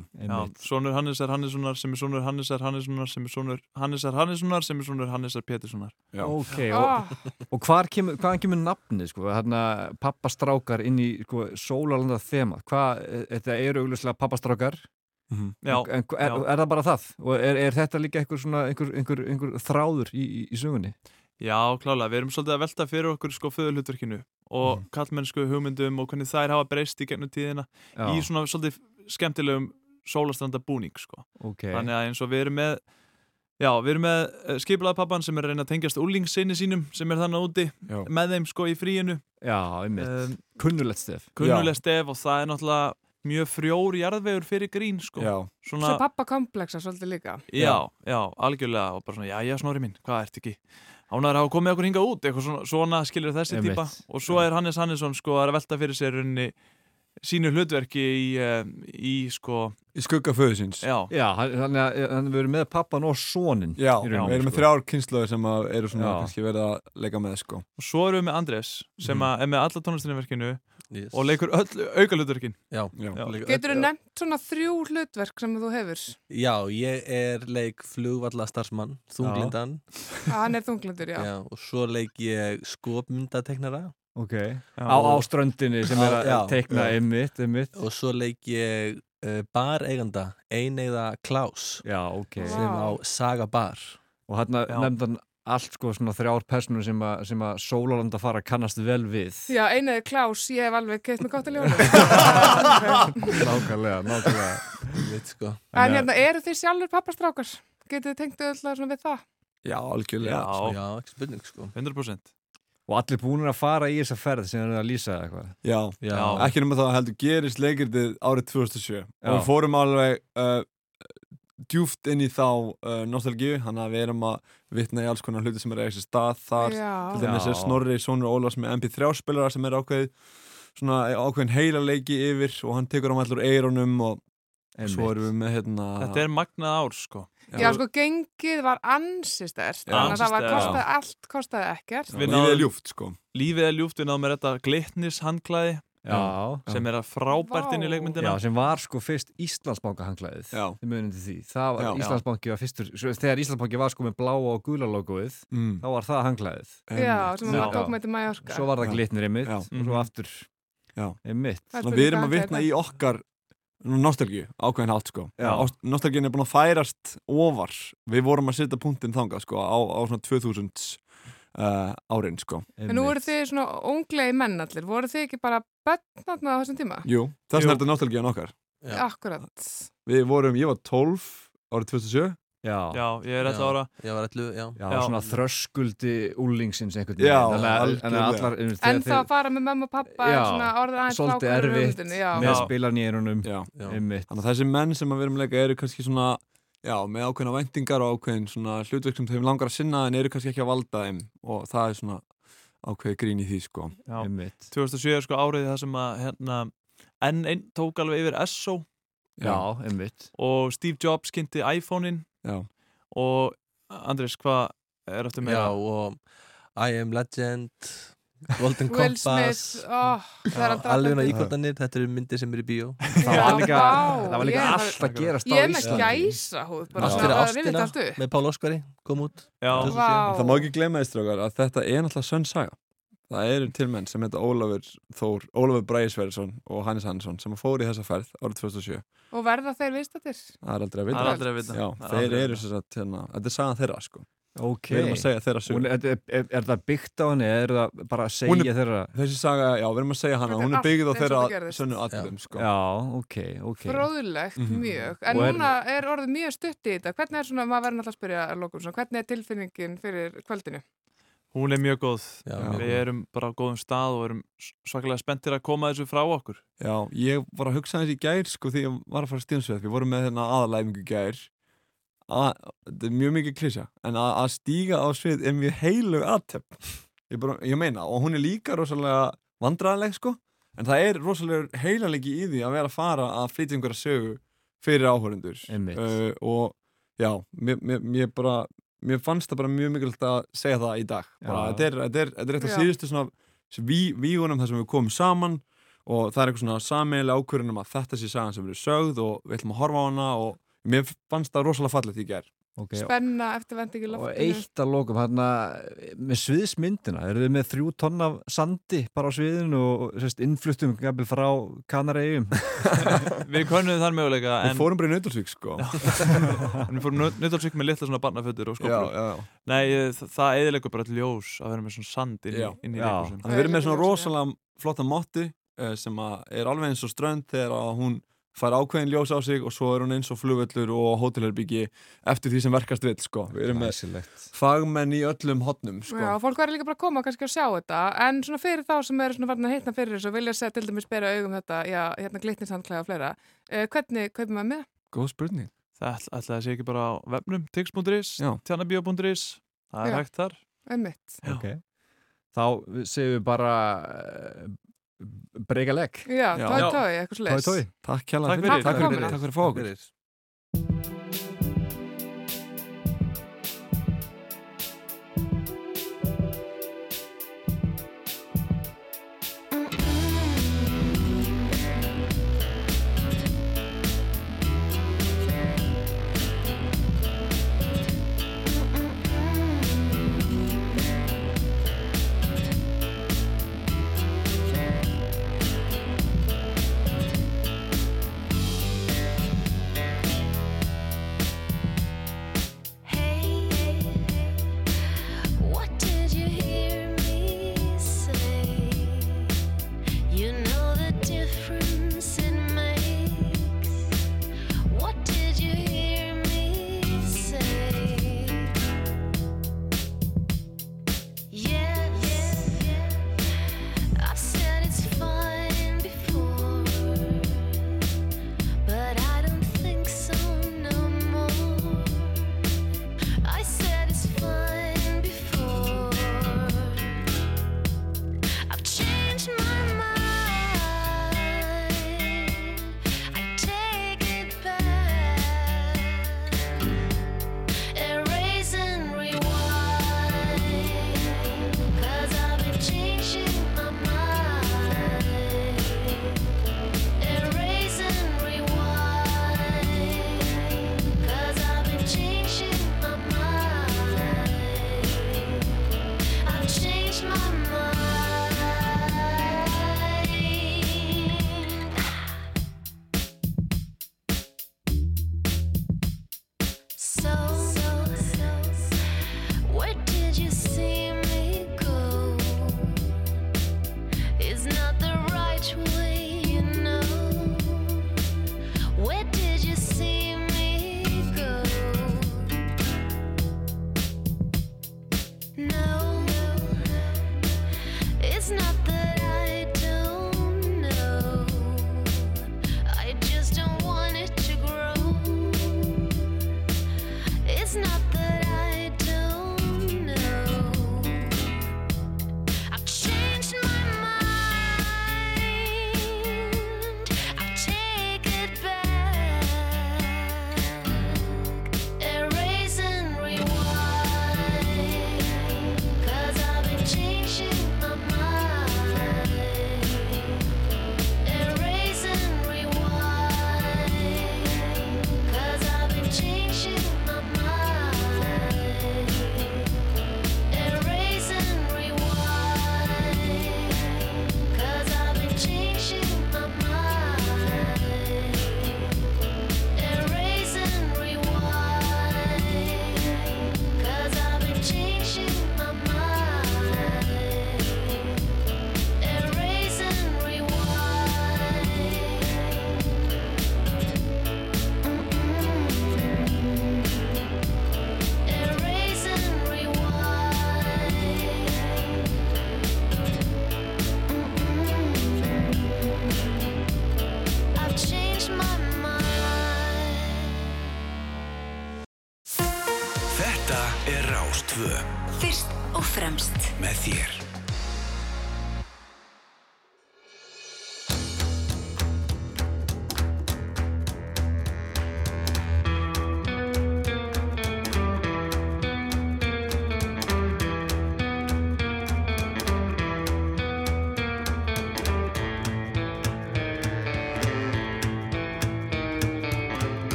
Sonur Hannesar Hannessonar sem er sonur Hannesar Hannessonar sem er sonur Hannesar Hannessonar sem er sonur Hannesar Péturssonar Já. Ok, Ó, og, og hvar kemur, hvaðan kemur nafnið, sko, hérna pappastrákar inn í, sko, sólalanda þema? Hvað, e, þetta eru augljóslega pappastrákar Já, en, er, já. er það bara það? og er, er þetta líka einhver, svona, einhver, einhver, einhver þráður í, í, í sögunni? Já, klálega, við erum svolítið að velta fyrir okkur sko föðulhutverkinu og mm. kallmennsku hugmyndum og hvernig þær hafa breyst í gegnum tíðina Já. í svona svolítið skemmtilegum sólastranda búning sko. Ok. Þannig að eins og við erum með Já, við erum með skiplaða pappan sem er að reyna að tengjast úlingsinni sínum sem er þannig úti Já. með þeim sko í fríinu Já, einmitt. um, Kunnulegt stef. Kunnuleg stef og það er náttúrulega mjög frjór jarðvegur fyrir grín sko. Já. Svo pappa komplexa svolítið líka Já, já, algjörlega og bara svona, já, já, snorri minn, hvað ert ekki Ánæður að hafa komið okkur hingað út eitthvað svona, svona skilur þessi Einmitt. típa. Og svo er Hannes Hannesson sko að velta fyrir sér runni sínu hlutverki í, um, í sko Í skugga föðusins Já, Já, hann, hann, hann verður með pappan og sonin Já, við erum með sko. þrjár kynnslóðir sem að eru svona Já. kannski verið að leika með sko. Og svo erum við með Andrés sem að er með alla tónlistinni verkinu Yes. og leikur öll auka hlutverkin Já, Já. Getur þú nefnt svona þrjú hlutverk sem þú hefur? Já, ég er leik flugvalla starfsmann, þunglindan Hann er þunglindur, já. og svo leik ég skopmyndateknara Ok, á, á ströndinni sem er að Já, teikna já. einmitt, einmitt. Og svo leik ég uh, bareiganda, eineiða Klaus Já, ok. Sem á Saga Bar. Og hann Já. Allt sko svona þrjár personur sem, að- sem að Sólalanda fara að kannast vel við. Já, einaði Klaus, ég hef alveg keitt með gott að ljóna. Nákvæmlega, nákvæmlega. Veit sko. En hérna, eru þið sjálfur pappastrákar? Getið þið tengt öll svona við það? Já, algjörlega Já, Já, ekki spurning sko. 100% Og allir búinir að fara í þessa ferð sem er að lýsa eða eitthvað? Já, Já. ekki nema það að heldur gerist leikirtið árið 2007 Já. og við fórum alveg uh, djúft inn í þá uh, nostalgíu, hann að við erum að vitna í alls konar hluti sem er að þessi stað þar. Já. til dæmis Já. er Snorri Sónur Ólafs með MP3 spilara sem er ákveðið svona ákveðin heila leiki yfir og hann tekur á allur eirunum og svo erum við með hérna Þetta er magnað ár sko. Já, sko, gengið var ansi stærst, Já, þannig að það var kostaði allt, kostaði ekkert. Lífið er ljúft sko. Lífið er ljúft, við náðum með þetta glitnis handklæði Já, sem er að frábært inn í leikmyndina Já, sem var sko fyrst Íslandsbanka hanglaðið Já. Þið munið til því Það var Já. Íslandsbanki var fyrstur Þegar Íslandsbanki var sko með bláa og gula logoið mm. þá var það hanglaðið Já, sem Já. var til Mallorca. Svo var það glitnir einmitt Já. og svo Mhm. aftur er Þannig að við erum að vitna í okkar nostalgíu, ákveðin hátt sko Já. Nostalgíun er búin að færast ofar Við vorum að setja punktinn þangað sko á, á svona 2000 uh, árin sko En nú eru þið svona unglegi menn allir, voru þið ekki bara börn þarna á þessum tíma? Jú, þess vegna er þetta nostalgíun okkar Já. Akkurat. Við vorum, ég var 12 árið 2007 Já, Já, ég er þetta ára Ég var allu, já Já, Já. svona þröskuldi úlingsins einhvern Já, Þannig að- algjörlega. þannig að allar um, En þegar þá að fara með mömmu og pappa Já, svona orðið aðeins Svolítið frákvæður erfitt hugmyndinni, já. með Já. spilarn í einunum Já. Já. Þannig að þessi menn sem að við erum leika eru kannski svona Já, með ákveðna væntingar og ákveðin svona hlutverk sem þeim langar að sinna en eru kannski ekki að valda þeim og það er svona ákveði grín í því sko. Já. einmitt. 2007 er sko árið það sem að hérna, N1 tók alveg yfir SO Já, einmitt. Og Steve Jobs kynnti iPhone-in. Já, og Andrés, hvað er eftir Já, meira? og I Am Legend Golden Compass. Smith, ó, það er að Alveg á drapa íkvartanir, þetta eru myndir sem eru í bíó. Það var líka, það var líka ég er allt að gerast á Ég er með Íslandi. gæsa húð, bara Allt svona fyrir að rifja ástina allt upp. með Pál Óskari, kom út. Sé. það má ekki glemma því strókar að þetta er náttúrulega sönn saga. Það eru til menn sem heita Ólafur Þór, Ólafur Bræðisverðsson og Hannes Hannesson sem fóru í þessa ferð árið 2007 Og verða þeir viðstættir? Það er aldrei að það vita. er aldrei að vita. Já, Það er þeir að eru sem sagt hérna, þetta er sagan þeirra sko Ok. Við erum að segja þeirra Hún, sög er, er, er, er það byggt á henni? Eða er það bara að segja þeirra? Þessi saga, já, við erum að segja er Hún er byggð á þeirra sönnu atriðum sko. Já, ok, ok. Fróðlegt, Mhm. mjög. En er- núna er orðið mjög stutt í þetta. Hvernig er svona, maður verður náttúrulega að spyrja að lokum, svona, hvernig er tilfinningin fyrir kvöldinu? Hún er mjög góð. Já, Já. mjög Við erum bara á góðum stað og erum svakalega spenntir að koma þessu frá okkur. Já, ég var að hugsa þessi í gær sko því ég var að fara stíðansveið Við vorum með Þetta er mjög mikið klísja En að, að stíga á svið er mjög heilug aðtepp ég, bara, ég meina, og hún er líka rosalega vandræðanleg sko En það er rosalega heilalegi í því að vera að fara að flytja einhverja sögu fyrir áhörundur Einmitt. Og já, mér, mér, mér bara Mér fannst það bara mjög mikilvægt að segja það í dag bara, þetta, er, þetta, er, þetta er eitt af Já. síðustu svona ví, vígunum þar sem við komum saman og það er eitthvað svona sameiginlega ákvörðun um að þetta sé sagan sem verður sögð og við ætlum að horfa á hana og mér fannst það rosalega fallegt í gær. Ok, spenna eftir vendi ekki Og loftinu. eitt að lokum, hérna, með sviðsmyndina, eru þið með þrjú tonn af sandi bara á sviðinu og sérst, innfluttum jafnvel frá Kanaregjum? Við könnum þann möguleika Við en- fórum bara í Nautalsvík sko. En við fórum Nautalsvík með litla svona barnafötur og skóflur Já, já, já. Nei, það, eðilegur bara ljós að vera með svona sand inn í, inn í. Þannig við erum með svona rosalega flotta motti eh, sem að er alveg eins og strönd þegar að hún fær ákveðin ljós á sig og svo er hún eins og flugvöllur og hótelherbyggi eftir því sem verkast vill sko. Við erum með fagmenn í öllum hotnum sko. Já, fólk verður líka bara að koma kannski að sjá þetta en svona fyrir þá sem eru svona farin að hitna fyrir þessu og vilja segja til dæmis bera augum þetta já, hérna glitninsandklæða og fleira uh, hvernig kaupum maður með? Góð spurning Það ætla, að sé ekki bara á vefnum tix.is, tjannabíó.is það er Já. hægt þar Einmitt. Ok. Þá segjum við bara uh, breyka legg. Já, tói, tói, eitthvað svoleiðis. Tói, tói. Takk kjærlega Takk fyrir, fyrir. takk fyrir, Takk takk fyrir að fá okkur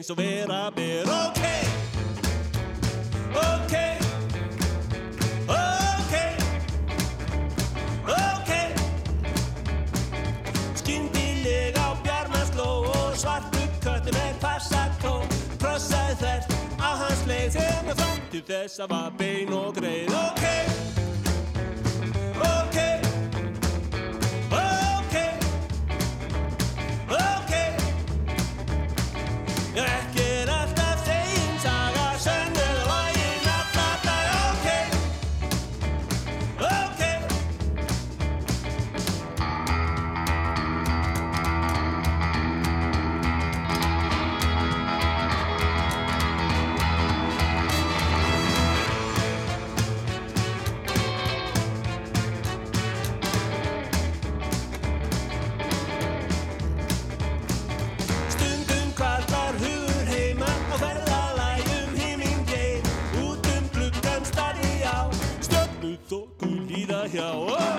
eins og vera ber ok. Ok. Ok. Ok. Skyndilega á bjarmansló og svartu köttu með passakló krossaði þvert á hans leið sem að til þess að var bein líða hjá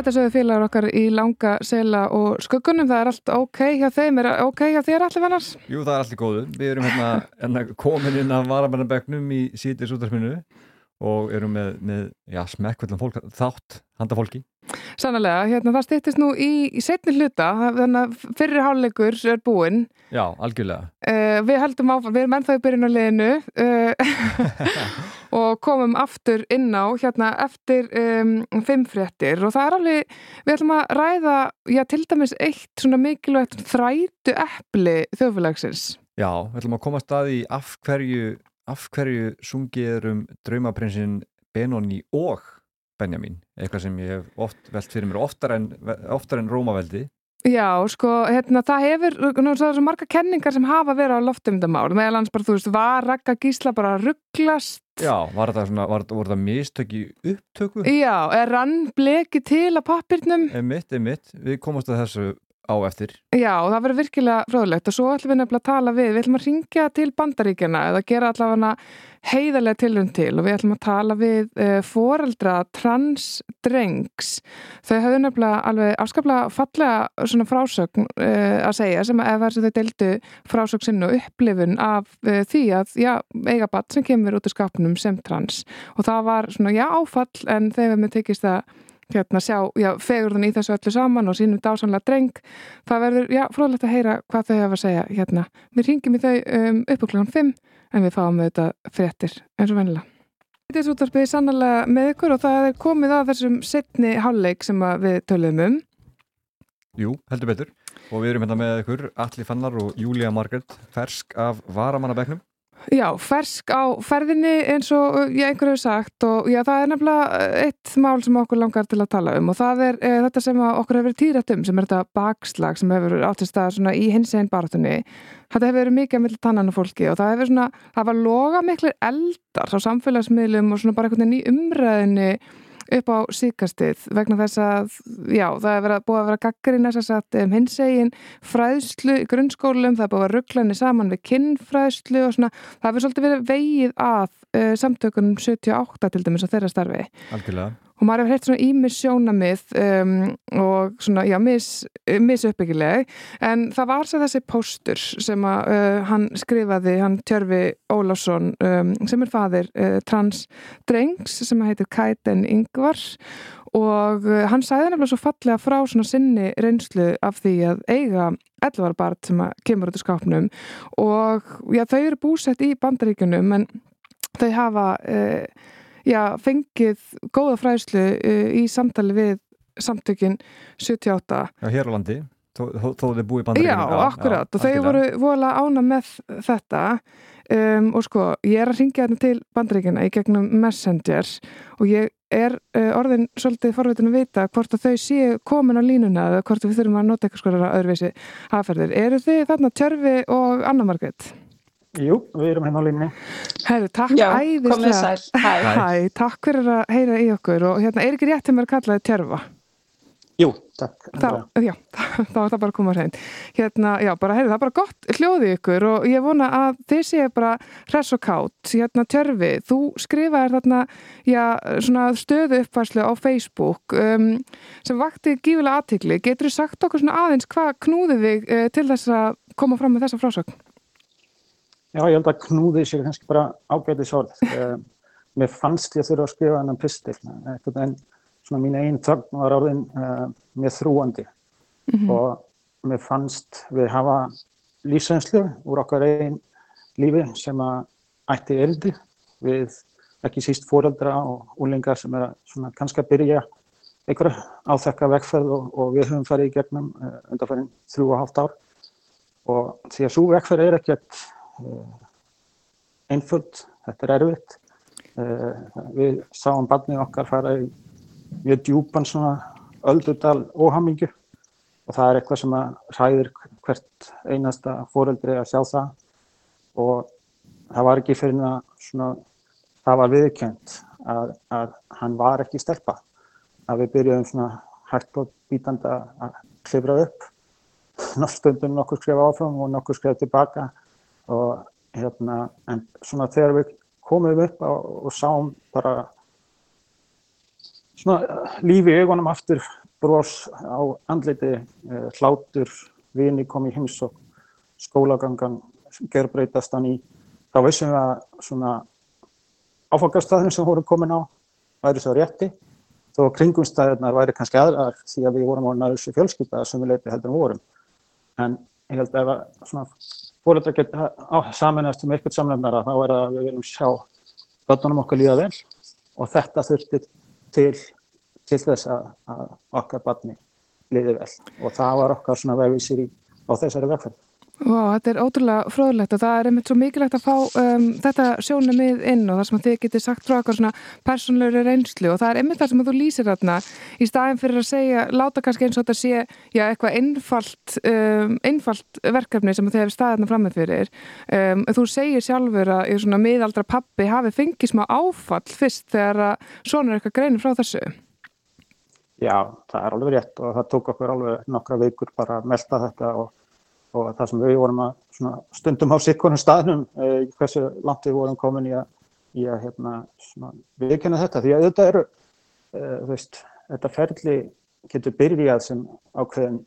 Þetta sögðu félagar okkar í langa sela og skuggunum, það er allt ok hjá þeim, er ok hjá þér allir vannars? Jú, það er allt í góðu. Við erum hérna, hérna komin inn af varamennabeknum í síðlis útdarpinu og erum með, með já, smekkvöldan fólk, þátt, handa fólki. Sannlega, hérna það stýttist nú í, í setni hluta, þannig að fyrri hálfleikur er búinn. Já, algjörlega. Uh, við heldum áfram, við erum ennþá í byrjun á liðinu uh, og komum aftur inn á hérna eftir um, fimm fréttir og það er alveg, við ætlum að ræða, já til dæmis eitt svona mikilvægt þrætu epli þjóðfélagsins. Já, við ætlum að koma að stað í af hverju, af hverju sungið er um draumaprinsinn Benoni og Benjamin, eitthvað sem ég hef oft velt fyrir mér, oftar en, oftar en Rómaveldi. Já, sko, hérna, það hefur, nú, það er svo marga kenningar sem hafa verið á loftumdamál, meðal hans bara, þú veist, var Ragga Gísla bara rugglast? Já, var þetta svona, var, voru þetta mistök í upptöku? Já, er rann bleki til að pappirnum? Emitt, emitt, við komumst að þessu á eftir. Já, það verður virkilega fróðlegt og svo ætlum við nefnilega að tala við, við ætlum að ringja til bandaríkjana eða gera allavega heiðarlega tilrönd til og við ætlum að tala við uh, foreldra transdrengs. Þau hafðu nefnilega alveg afskaplega fallega svona frásögn uh, að segja sem að eða þau deildu frásögn sinn og upplifun af uh, því að, já, eiga batt sem kemur út af skapnum sem trans og það var svona, já, áfall en þegar við tekist að hérna sjá, já, fegurðan í þessu öllu saman og sínum dásanlega dreng það verður, já, fróðlegt að heyra hvað þau hafa að segja hérna. Við ringjum í þau um, upp á klukkan 5 en við fáum auðvitað fréttir eins og vennilega. Þetta er súttarpið sannlega með ykkur og það er komið að þessum setni hálfleik sem við töluðum um. Jú, heldur betur. Og við erum hérna með ykkur, Alli Fannar og Júlia Margaret, fersk af varamannabeknum. Já, fersk á ferðinni eins og ég einhverju hefur sagt og já, það er nefnilega eitt mál sem okkur langar til að tala um og það er e, þetta sem okkur hefur tírætt um sem er þetta bakslag sem hefur átt í stað svona í hins einn baratunni. Þetta hefur verið mikið að milli tannan og fólki og það hefur svona, það var loga miklir eldar á samfélagsmiðlum og svona bara einhvern veginn í umræðinni upp á síkastið vegna þess að, já, það er verið, búið að vera gaggarinn þess að um, hins egin fræðslu í grunnskólum, það er búið að ruggla henni saman við kinnfræðslu og svona, það hefur svolítið verið vegið að uh, samtökunum 78 til dæmis á þeirra starfi. Algjörlega. Og maður hefur heilt svona ímis sjónamið um, og svona, já, mis, mis en það var sér þessi póstur sem að uh, hann skrifaði, hann Tjörfi Ólásson, um, sem er fadir uh, trans drengs sem heitir Kaiten Ingvar. Og uh, hann sæði nefnilega svo fallega frá svona sinni reynslu af því að eiga 11 barn sem að kemur út í skápnum. Og já, þau eru búsett í bandaríkunum en þau hafa uh, já, fengið góða fræðslu uh, í samtali við samtökin 78 Já, hér á landi, þó, þið búið í Já, akkurat. og þau voru voðalega ána með þetta. Um, og sko, ég er að ringja þetta til bandaríkjana í gegnum Messenger og ég er uh, orðin svolítið forvitin að vita hvort að þau séu komin á línuna eða hvort við þurfum að nota eitthvað skoðara öðruvísi. Aðferðir. Eru þið þarna Tjörfi og Anna Margrét? Jú, við erum hérna á línni. Herru, takk Já, æðislega. komið sæl. Hæ. Hæ, takk fyrir að heyra í okkur og hérna, er ekki rétt til mér að kalla þið Tjörfa? Jú, takk. Þá, já, þá er það bara að koma hrein. Hérna, já, bara, heyrðu, það er bara gott hljóði ykkur og ég vona að þið séu bara hress og kátt. Hérna, Tjörfi, þú skrifaðir þarna, já, svona stöðu uppfærslu á Facebook um, sem vakti gífulega aðtikli. Getur þú sagt okkur svona aðeins hvað knúði þig uh, til þess að koma fram með þessa frásögn? Já, ég held að knúði sér kannski bara ágætis orð. Um, mér fannst ég þurfa að skrifa hennan pistil. Eitthvað en svona mín einn þögn var orðin uh, mér þrúandi Mhm. og mér fannst við hafa lífsreynslu úr okkar einn lífi sem að ætti eldi við ekki síst fóreldra og úlingar sem er að svona kannski að byrja einhverja áþekka vegferð og, og við höfum farið í gegnum uh, undanfærin þrjú og hálft ár og því að svo vegferð er ekkert uh, einföld, þetta er erfitt. Uh, við sáum barnið okkar fara í mjög djúpan svona öldudal óhamingju. Og það er eitthvað sem að hræðir hvert einasta fóreldri að sjá það. Og það var ekki fyrir að svona, það var viðkjönd að, að hann var ekki stelpa. Að við byrjuðum svona hægt og bítandi að klifra upp. Stundum nokkur skrifa áfram og nokkur skrifa tilbaka og hérna en svona þegar við komum upp á, og sáum bara svona eh, lífi í augunum aftur bros á andliti eh, hlátur, vini kom í heimsók skólagangan gerbreytast hann í þá vissum við að svona áfangastæðinu sem voru komin á væri svo rétti. Þó að kringumstæðirnar væri kannski aðrar því að við vorum á næðursu fjölskylda sem við leiti heldur en vorum. En ég held ef að svona fóreldrar geta saminast um eitthvað samlefnara þá er það að við viljum sjá börnunum okkar líða vel og þetta þurfti til, til þess að, okkar barni liði vel og það var okkar svona vegvísir í, á þessari vegferð. Vá, þetta er ótrúlega fróðlegt og það er einmitt svo mikilvægt að fá um, þetta sjónumið inn og það sem þið getið sagt frá okkar svona persónleiri reynslu og það er einmitt það sem þú lýsir þarna í staðin fyrir að segja, láta kannski eins og þetta sé já, eitthvað einfalt, um, einfalt verkefni sem þið hefur staðið þarna fram með fyrir. Um, þú segir sjálfur að í svona miðaldra pappi hafi fengið smá áfall fyrst þegar að svona er eitthvað greinir frá þessu. Já, það er alveg rétt og það tók okkur alveg nokkra vikur bara að melta þetta og og það sem við vorum að stundum á sikkunum staðnum eh, hversu langt við vorum komin í að, í að hérna, viðkynna þetta. Því að þetta eru eh, veist, þetta ferli getur byrjað sem ákveðin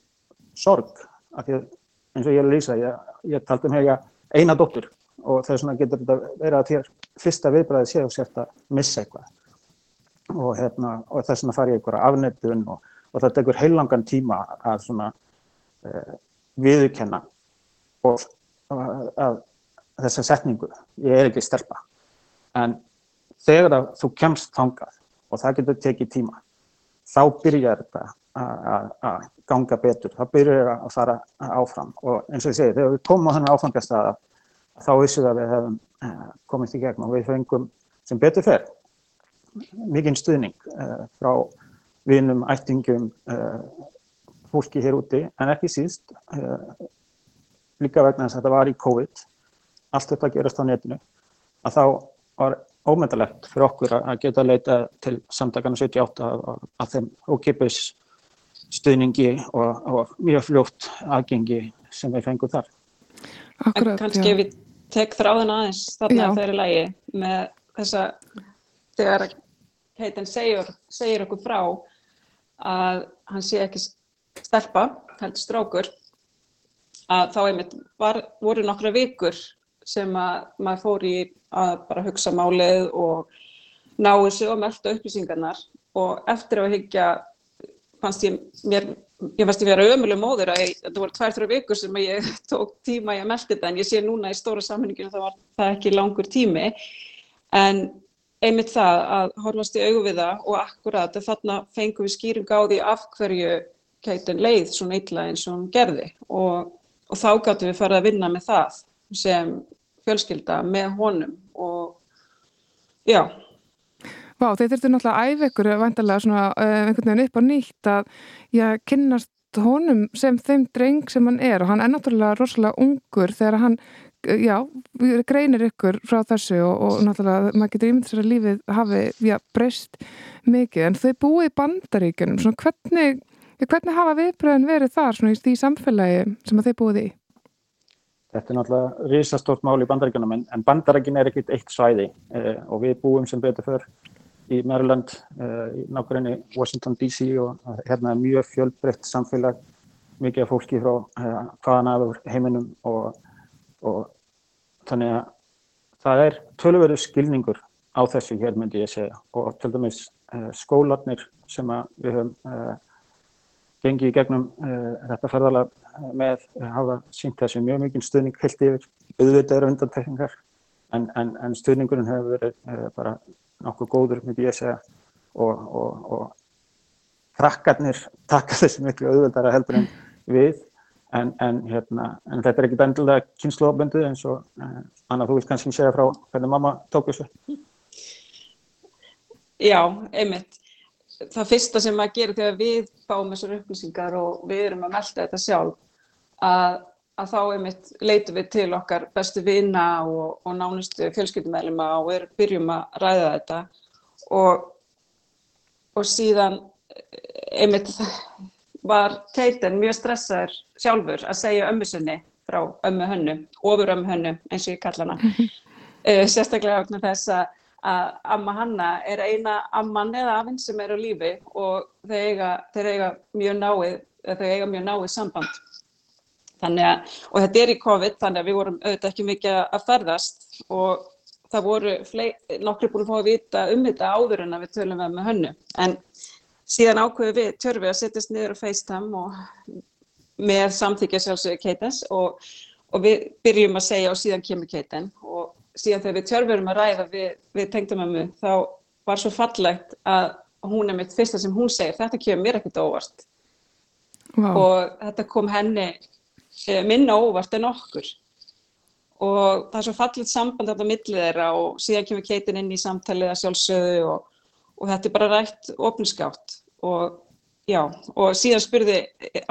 sorg. Að eins og ég er að lýsa ég, ég taldi um hega eina dóttur og þess vegna getur þetta verið að þér fyrsta viðbræði séu sért að missa eitthvað. Og, hérna, og þess vegna fari ég einhverja afnettun og, og það tekur heilangan tíma að svona eh, viðurkenna og að, þessa setningu, ég er ekki stelpa. En þegar þú kemst þangað og það getur tekið tíma þá byrjar þetta að ganga betur, þá byrjar að fara áfram. Og eins og ég segi, þegar við komum á þennan áfangastæða þá vissum við að við hefum komist í gegn og við fengum sem betur fer mikinn stuðning uh, frá vinum, ættingum uh, fólki hér úti, en ekki síst uh, líka vegna þess að þetta var í COVID allt þetta gerast á netinu að þá var ómyndalegt fyrir okkur að geta leita til samtakana 78 að, að þeim ókipis stuðningi og, og mjög fljótt aðgengi sem við fengum þar. Akkurat, en kannski ef ég tek þráðina aðeins þarna Já. þeirri lagi með þessa þegar heitin segir, segir okkur frá að hann sé ekki stelpa, heldur strákur að þá einmitt var, voru nokkra vikur sem að maður fór í að bara hugsa málið og ná þessu og melda upplýsingarnar. Og eftir að hyggja fannst ég mér, ég fannst ég vera ömuleg móður að ég, þetta voru tvær, þrjá vikur sem ég tók tíma í að melda þetta en ég sé núna í stóra samhenninginu það var það ekki langur tími. En einmitt það að horfast í augu við það og akkurat þarna fengum við skýring á því af hverju Keitin leið svona illa eins og hún gerði. Og, og þá gáttum við farið að vinna með það sem fjölskylda með honum. Og já, Vá, þeir þurftu náttúrulega æfa ykkur vantarlega svona uh, einhvern veginn upp á nýtt að já, kynnast honum sem þeim dreng sem hann er. Og hann er náttúrulega rosalega ungur þegar hann, uh, já, greinir ykkur frá þessu og, og náttúrulega maður getur ímynd sér að lífið hafi, já, breyst mikið. En þau búið í bandaríkjunum, svona hvernig, hvernig hafa viðbröðin verið þar svona í samfélagi sem að þau búið í? Þetta er náttúrulega risastórt mál í bandaríkjunum en, en bandaríkin er ekkit eitt svæði eh, og við búum sem betur fyrr í Maryland, eh, í nákvæmni Washington DC og eh, hérna er mjög fjölbreytt samfélag, mikið af fólki frá eh, hvaðan af heiminum og, og þannig að það er tölverðu skilningur á þessu hér myndi ég segja og til dæmis eh, skólarnir sem við höfum eh, gengið í gegnum uh, þetta ferðalag með uh, hafa sínt þessu mjög mikið stuðning heilt yfir, auðvitað eru undantekningar en, en, en stuðningurinn hefur verið bara nokkuð góður myndi ég segja. Og, og, og krakkarnir taka þessu miklu auðvitaðra heldur en við. En, en, hérna, þetta er ekki bendilega kynnslóðbundið eins og Anna þú vilt kannski segja frá hvernig mamma tók þessu? Já, einmitt það fyrsta sem maður gerir þegar við fáum þessar upplýsingar og við erum að melda þetta sjálf að, að þá einmitt leitum við til okkar bestu vina og, og nánustu fjölskyldumælima og er, byrjum að ræða þetta. Og, og síðan einmitt var Keiten mjög stressaður sjálfur að segja ömmu sinni frá ömmu hönnu, ofur ömmu hönnu eins og ég kalla hana. Uh, sérstaklega vegna þess að að amma Hanna er eina amman eða afinn sem er á lífi og þeir eiga, þeir eiga mjög náið, þau eiga mjög náið samband. Þannig að, og þetta er í COVID, þannig að við vorum auðvitað ekki mikið að ferðast og það voru nokkri búin að fá að vita um þetta áður en að við tölum við með hönnu. En síðan ákveðu við, tjörfið að setjast niður á FaceTime og með samþykja sjálfsögur Keitens og, og við byrjum að segja og síðan kemur Keiten og síðan þegar við tjörfurum að ræða við, við tengdamömmu þá var svo fallegt að hún er mitt fyrsta sem hún segir þetta kemur mér ekkert óvart. Vá. og þetta kom henni eh, minna óvart en okkur. Og það er svo fallegt samband þetta millið þeirra og síðan kemur Keitin inn í samtalið að sjálfsögðu og, og þetta er bara rætt opinskátt. Og já, og síðan spurði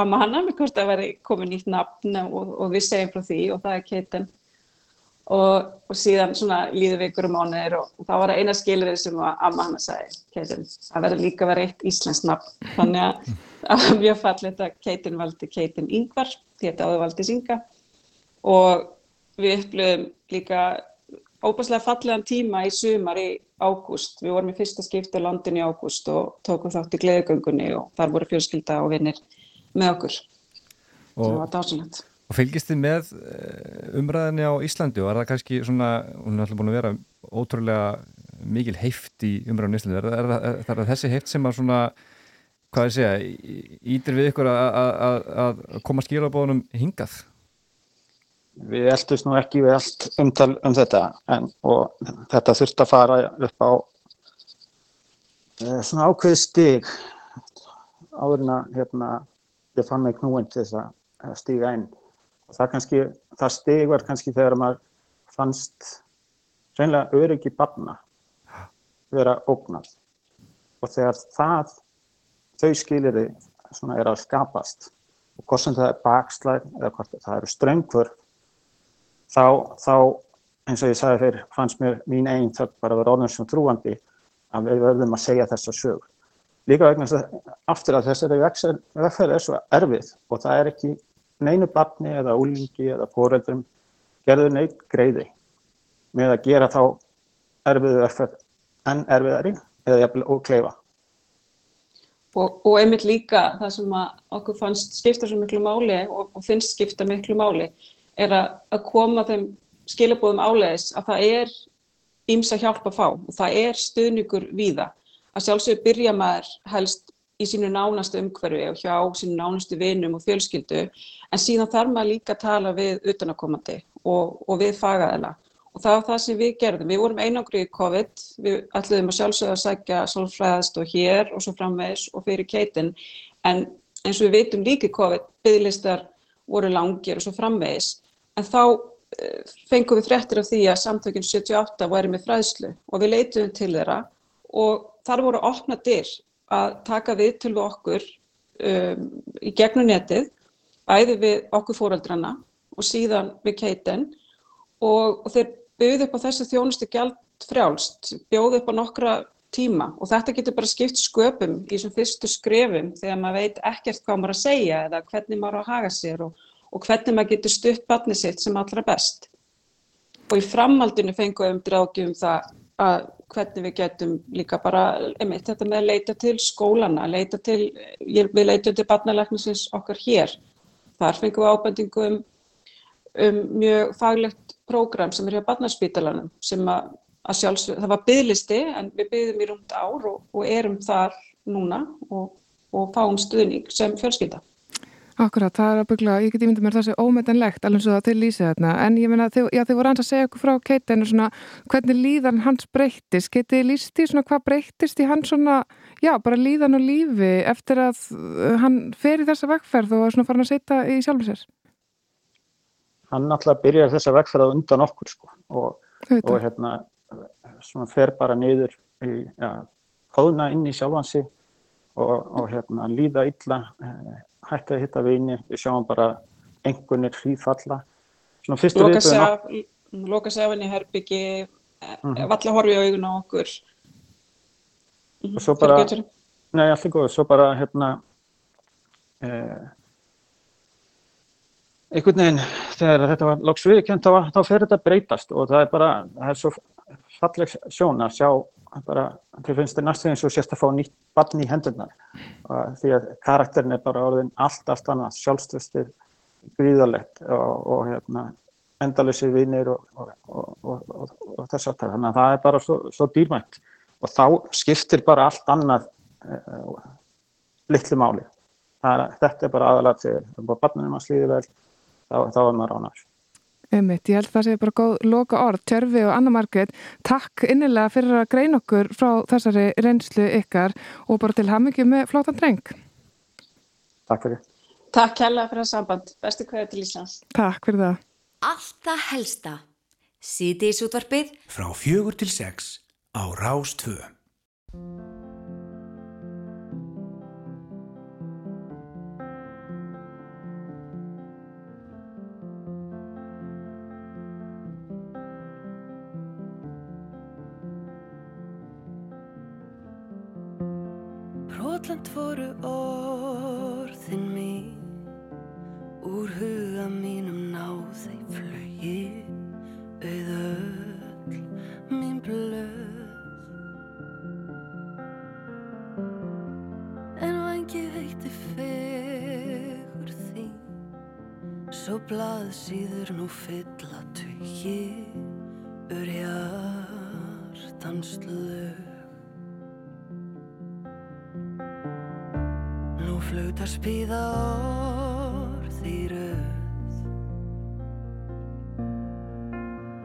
amma Hanna mig hvort það væri komið nýtt nafn og, og við segjum frá því og það er Keitin og, og síðan svona líður við ykkur um mánuðir og, og það var það eina skilrið sem að amma hana sagði, Keitin, það verður líka að vera eitt íslensk nafn, þannig að það var mjög fallið að Keitin valdi Keitin Yngvar, þetta áður valdi Synga og við upplöðum líka óbærslega fallegan tíma í sumar í ágúst, við vorum í fyrsta skipti á landin í ágúst og tókum þátt í gleðugöngunni og þar voru fjölskylda og vinnir með okkur, það var dásanlegt. Og fylgist þið með eh, umræðinni á Íslandi? Og er það kannski svona, hún er alltaf búin að vera ótrúlega mikil heift í umræðinni á Íslandi, er, er, er, er það þessi heift sem að svona, hvað ég segja, ítir við ykkur að, koma skilabóðunum hingað? Við eldust nú ekki við allt umtal um þetta en, og þetta þurfti að fara upp á e, svona ákveð stig áður en að hérna, ég fann mig knúin til þess að stiga inn það, kannski, það stig var kannski þegar maður fannst reynilega öryggi barna vera ógnað. Og þegar það þau skiliri svona er að skapast og hvort sem það er bakslæð eða hvort það eru ströngfur þá, þá eins og ég sagði þeir fannst mér mín einn þögg bara að vera orðin sem trúandi að við verðum að segja þessa sög líka vegna aftur að þessari vegferð er svo erfið og það er ekki neinu barni eða úlingi eða foreldrum gerður neitt greiði með að gera þá erfiðu vegferð en erfiðari eða jafnvel ókleifa. Og, og einmitt líka það sem okkur fannst skipta svo miklu máli og, og finnst skipta miklu máli er að, að koma þeim skilabóðum áleiðis að það er ímsa hjálp að fá og það er stuðningur víða að sjálfsögur byrja maður helst í sínu nánastu umhverfi og hjá sínu nánastu vinum og fjölskyldu en síðan þarf maður líka að tala við utanakomandi og, og við fagaðila. Og það var það sem við gerðum. Við vorum einangri í COVID, við ætluðum að sjálfsögða að sækja sálfræðast og hér og svo framvegis og fyrir keitin. En eins og við veitum líka í COVID, bygglistar voru langir og svo framvegis. En þá eh, fengum við fréttir af því að samtökin 78 væri með fræðslu og við leituðum til þeirra. Og þar voru opna dyr að taka við til okkur um, í gegnum netið, bæði við okkur fóreldrana og síðan við keitin og, og þeir buðu upp á þessu þjónustu gjald frjálst, bjóðu upp á nokkra tíma og þetta getur bara skipt sköpum í þessum fyrstu skrefum þegar maður veit ekkert hvað maður að segja eða hvernig maður að haga sér og, og hvernig maður getur stutt barnið sitt sem allra best. Og í framhaldinu fengum við um drákjum það að hvernig við getum líka bara, einmitt þetta með að leita til skólana, leita til, ég- við leitum til barnalæknisins okkar hér. Þar fengum við ábendingu um, um mjög faglegt prógram sem er hjá barnaspítalanum sem að, að sjálfsög, það var byðlisti en við byðum í rúmt ár og, og erum þar núna og, og fáum stuðning sem fjölskylda. Akkurat, það er að byggla, ég get ímyndið mér þessi ómetanlegt alveg svo það til lýsið þarna, en ég meina þið, já, þið voru hans að segja okkur frá Keitinu svona hvernig líðan hans breyttist, getið lýst í svona hvað breyttist í hans svona, já, bara líðan og lífi eftir að uh, hann fer í þessa vegferð og svona farin að setja í sjálfur sér? hann náttúrulega byrjar þessa vegferð undan okkur sko og, og hérna svona fer bara niður í, ja, hóðna inn í sjálfan sig og, og hérna líða illa, eh, hætti að hitta vini, við sjáum bara engunir hríðfalla. Svona fyrstu af, loka sig af henni herbyggi, Mhm. valla horfi í augun á okkur. Mhm, og svo bara, nei allt er góð, svo bara hérna eh, einhvern veginn þegar þetta var loks viðkjönd þá, þá fer þetta breytast og það er bara, það er svo falleg sjón að sjá bara, þið finnst þið næstu eins og sérst að fá nýtt barn í hendurnar því að karakterin er bara orðin allt, allt annað, sjálfströstið gríðalegt og, og hérna endalösi vinir og, og, og, þess að það, þannig að það er bara svo, svo dýrmætt og þá skiptir bara allt annað uh, litlu máli. Það Er, þetta er bara aðalega til að barnunum að slíði vel, þá, þá er maður ánægður. Einmitt, ég held það sé bara góð loka orð, Tjörfi og Anna Margrét, takk innilega fyrir að greina okkur frá þessari reynslu ykkar og bara til hamingi með flótan dreng. Takk fyrir. Takk kærlega fyrir það samband. Bestu kveður til Íslands. Takk fyrir það. Allt það helsta. Síðdeis útvarpið Frá fjögur til sex á Rás 2. Brotland voru orðin mín Úr huga mínum náði flögi Auð öll mín blöð En vangi veitti fegur þín Svo blað síður nú fylla spíða orð í röð.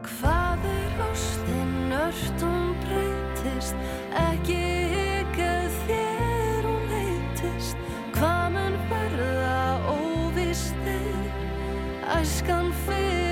Hvað er ástin ört? Hún breytist. Ekki hikað þér hún heitist. Hvað mun verða óvistir? Æskan fyrir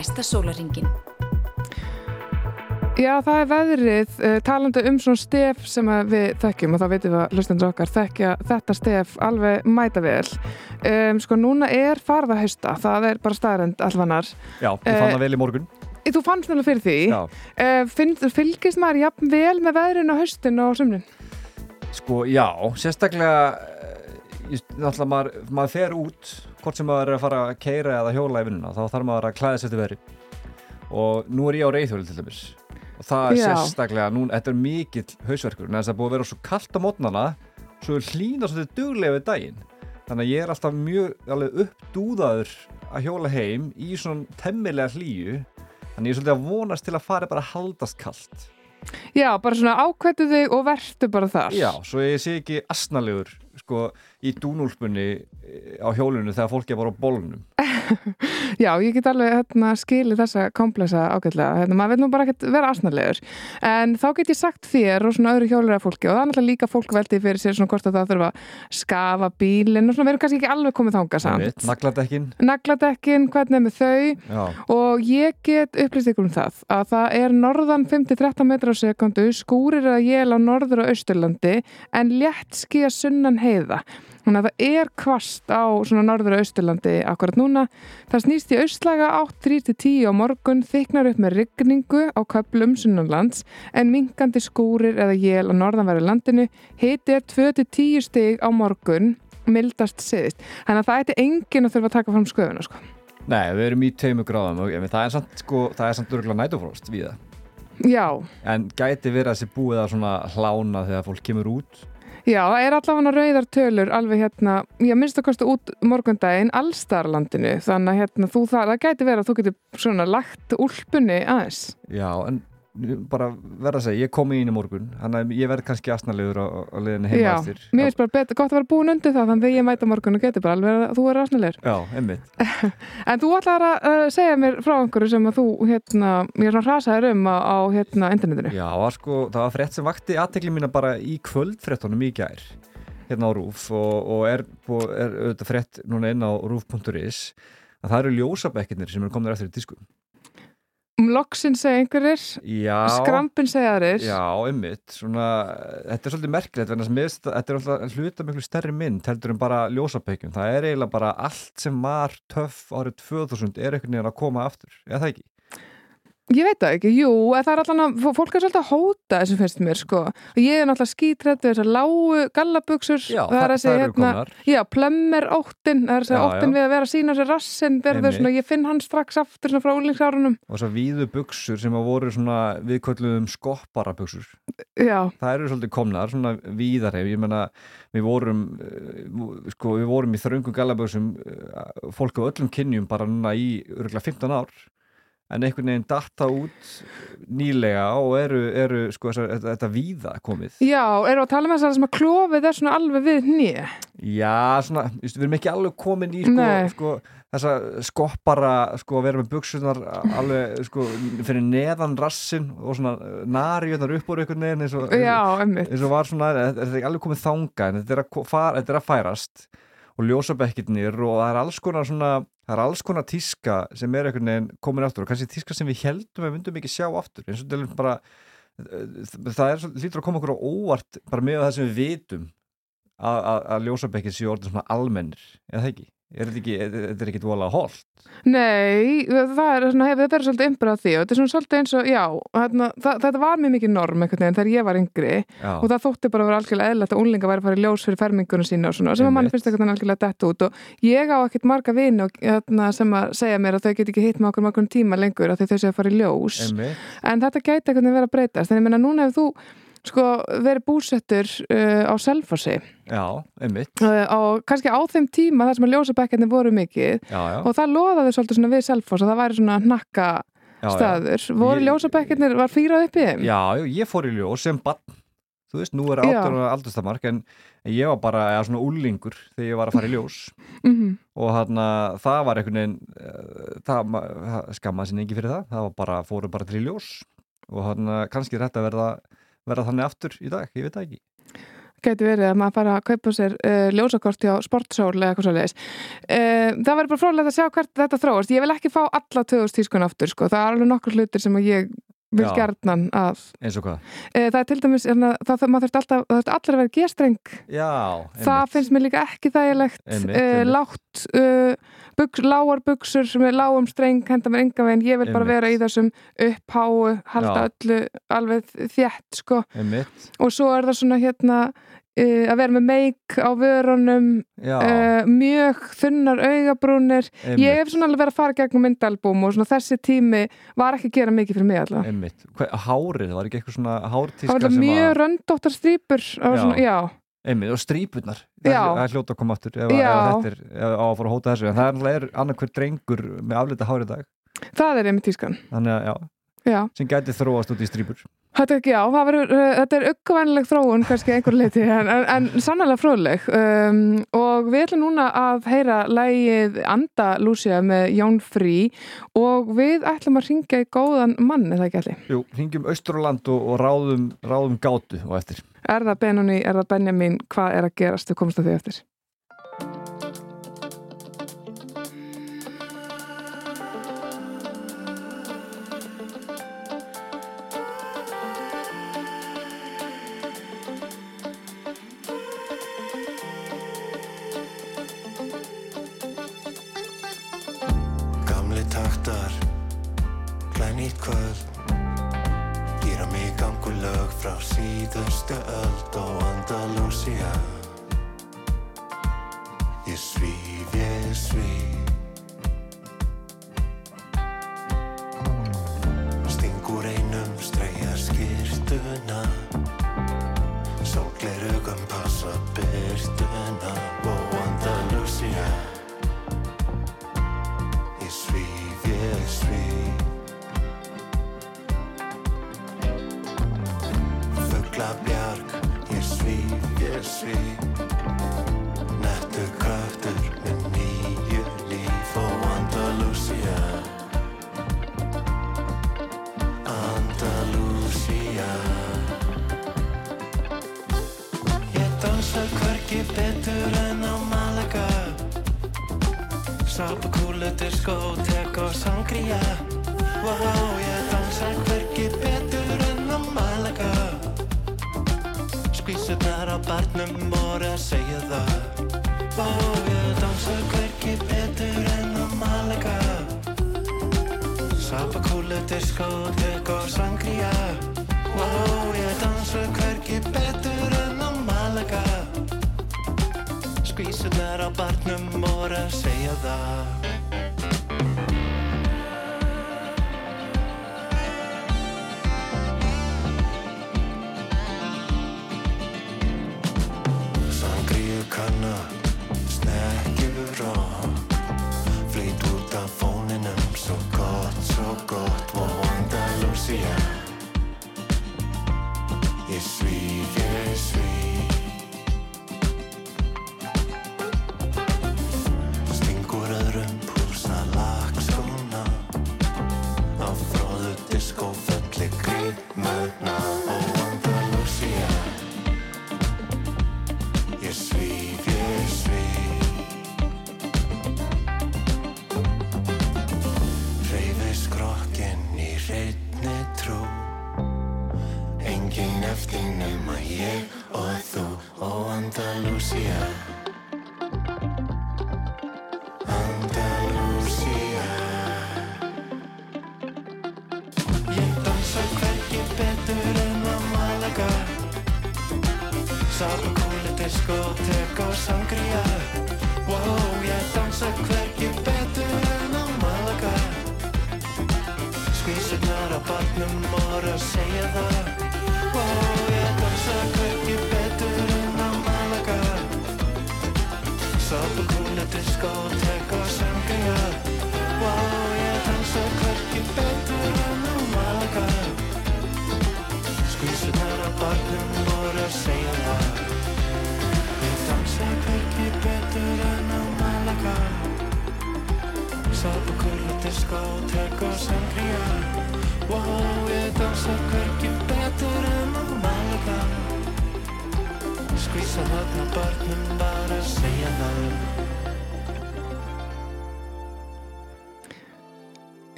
næsta sólaringin. Já, það er veðrið, uh, talandi um svona stef sem að við þekkjum og þá veitum við að hlustendur okkar þekkja þetta stef alveg mæta vel. Um, sko, núna er farða hausta, það er bara staðrend alvanar. Já, ég fann það vel í morgun Þú fannst náttúrulega fyrir því. Já. Uh, finn, fylgist maður jafn vel með veðrinu á haustin og sumrin? Sko, já, sérstaklega eh, ég- náttúrulega maður, maður fer út hvort sem maður er að fara að keira eða hjóla í vinnuna, þá þarf maður að klæða sér til veðri. Og nú er ég á reyðhjóli til dæmis. Og það er Já. sérstaklega nú, þetta er mikill hausverkur en þess að búið að vera svo kallt á mótnana svo er hlýna svolítið duglega við daginn. Þannig að ég er alltaf mjög alveg uppdúðaður að hjóla heim í svona temmilega hlýju. Þannig ég er svolítið að vonast til að fara bara að haldast kallt Já, bara svona ákvættu þig og vertu bara þar. Já, svo ég sé ekki asnalegur sko, í dúnúlpunni eh, á hjólinu þegar fólk er bara á bólnum Já, ég get alveg hérna, skilið þessa kompleksa ágætlega. Hérna, maður vil nú bara ekkert vera asnalegur. En þá get ég sagt þér og svona öðru hjólulega fólki og það er náttúrulega líka fólk veldið fyrir sér svona hvort að það þurfa að skafa bílinn og svona við erum kannski ekki alveg komið þangað samt. Nagladekkin Nagladekkin, hvernig er með þau Já. og ég get upplýst ykkur um það að það er norðan 5-13 metrar á sekundu, skúrir eða jél á norður og austurlandi en létt skýja sunnan heiða. Þannig að það er kvast á svona norður og austurlandi akkurat núna. Það snýst í austlaga átt 3-10 á morgun, þyknar upp með rigningu á köplum sunnanlands en minkandi skúrir eða jél á norðanverðu landinu. Hiti er 2-10 stig á morgun, mildast siðist. Þannig að það ætti enginn að þurfa að taka fram sköfuna sko. Nei, við erum í teimu gráðum og það er samt, sko, það er samt örgulega nætufrost við það Já, en gæti verið að þessi búið að svona hlána þegar fólk kemur út Já, það er allavega rauðar tölur alveg hérna, ég minnst að kosta út morgundaginn allstarlandinu, þannig að hérna, þú það, það gæti verið að þú getur svona lagt úlpunni aðeins. Já, en bara verða að segja, ég kom í í morgun þannig að ég verð kannski asnalegur á leiðinni heima Já, eftir mér finnst bara gott að vera búin undir það, þannig að ég mæta morgun og getur bara alveg að þú er asnilegur. Já, einmitt En þú ætlar að uh, segja mér frá einhverju sem að þú, hérna, ég er svona hrasaður um á, hérna, internetinu. Já, sko, það var frétt sem vakti aðtekli mína bara í kvöldfréttunum í gær hérna á RÚF og, og er, er auðvitað frétt núna inn á rúf.is að það eru ljósabekkirnir sem eru komnir eftir í disku Um loksin segja einhverjir, Já skrampin segja aðrir. Já, einmitt, svona, þetta er svolítið merkilegt þetta er alltaf hluta miklu stærri mynd heldur en bara ljósabekkjum það er eiginlega bara allt sem var töff árið 2000 er einhvern veginn að koma aftur, eða það ekki? Ég veit það ekki, jú, það er allan að fólk er svolítið að hóta þessu finnst mér, sko. Ég er náttúrulega skítrætt við þessar lágu gallabuxur. Já, það er þessi, hérna, já, plömmer óttin, það er þessi óttin já. við að vera að sína sér rassin, verður svona, ég finn hann strax aftur svona frá úlingsárunum. Og svo víðu buksur sem að voru svona viðkölluðum skoppara buksur Já, það eru svolítið komnar, svona víðarhef ég menna, við vorum uh, sko, við vorum í þröngum gallaböksum en einhvern veginn datta út nýlega og eru, eru sko, þessar, þetta, þetta víða komið? Já, við að tala með þess að sem að klofið er svona alveg við hnýja Já, svona, við erum ekki alveg komin í sko, sko, þessa skoppara sko, að vera með buksunar alveg sko, fyrir neðan rassin og svona nariðunar upp úr einhvern veginn eins og, Já, eins og var svona, þetta er ekki alveg komið þanga en þetta er að, fara, þetta er að færast og ljósabekkirnir og það er alls konar svona, það er alls konar tíska sem er einhvern veginn komin aftur og kannski tíska sem við heldum að við myndum ekki sjá aftur. Eins og bara það er, hlýtur að koma okkur á óvart bara með það sem við vitum að ljósabekkir séu orðin svona almennir eða það ekki, er þetta ekki dvolega holt Nei, það er svolítið umbrað því og þetta er svolítið eins og, já, þarna, það, þetta var mjög mikið norm einhvern veginn þegar ég var yngri Já. og það þótti bara að vera algjörlega eðlægt að unlinga væri að fara í ljós fyrir fermingunum sína og svona, sem að manni finnst eitthvað algjörlega dett út og ég á ekkert marga vini og, þarna, sem að segja mér að þau get ekki hitt með okkur með okkur tíma lengur því þau séu að fara í ljós Einmitt. en þetta gæti einhvern veginn verið að breytast en ég meina núna hefur þú sko verið búsettur uh, á Selfossi Já, einmitt uh, og kannski á þeim tíma þar sem að ljósabekkarnir voru mikið Já, já. og það loðaði svolítið svona við Selfoss að það væri svona já. staður voru ljósabekkarnir, var fýrað upp í þeim? Já, ég fór í ljós sem bann þú veist, nú er Já. 18 ára aldurstamark en ég var bara ja, svona úlingur þegar ég var að fara í ljós Mhm. og hann það var einhvern veginn eh, það, það skammaði sinni ekki fyrir það það var bara, fóru bara til í ljós og hann kannski er þetta að verða verða þannig aftur í dag, ég veit það ekki Gæti verið að maður fara að kaupa sér uh, ljósakorti á sportsól eða eitthvað svo leiðis. Uh, það verður bara frólægt að sjá hvert þetta þróast. Ég vil ekki fá alla 2000 tískun aftur, sko. Það er alveg nokkur hlutir sem ég vil gerðnan að. eins og hvað Uh, það er til dæmis, hérna, það, maður þurft alltaf, það þurft allir að vera gestreng. Já, Það finnst mér líka ekki þægilegt. Einmitt, uh, einmitt. lágt, uh, buks, lágar buksur sem er lágum streng, henda mér enga veginn. Ég vil bara Einmitt. vera í þessum uppháu, halda Já. öllu alveg þétt, sko einmitt og svo er það svona hérna uh, að vera með meik á vörunum uh, mjög þunnar augabrúnir. Einmitt. ég hef svona alveg verið að fara gegnum myndalbúm og svona þessi tími var ekki að gera mikið fyrir mig allavega. Einmitt, hárið, það var ekki eitthvað svona hártíska það var mjög röndóttar já, einmitt, og strípunar Já. það er hljóta að koma aftur ef, ef þetta er á að fara að hóta þessu. En það er náttúrulega annarkvör drengur með aflita hárið dag. Það er einmitt tískan. Þannig að já, já. sem gæti þróast út í strípur Þetta, er ekki- það verður, uh, þetta er uggvænleg þróun kannski einhver leiti en, en, en sannlega fróðleg um, og við ætlum núna að heyra lægið Andalúsja með Jón Frí og við ætlum að ringja í góðan mann, eða ekki allir? Jú, ringjum Austurland og, og ráðum, ráðum gátu og eftir Er það Benoni, er það Benjamin, hvað er að gerast, við komumst að því eftir. Taktar, glænýtt kvöld. Gýra mig gangu lög frá síðustu öld og Andalusia Ég svíf, ég svíf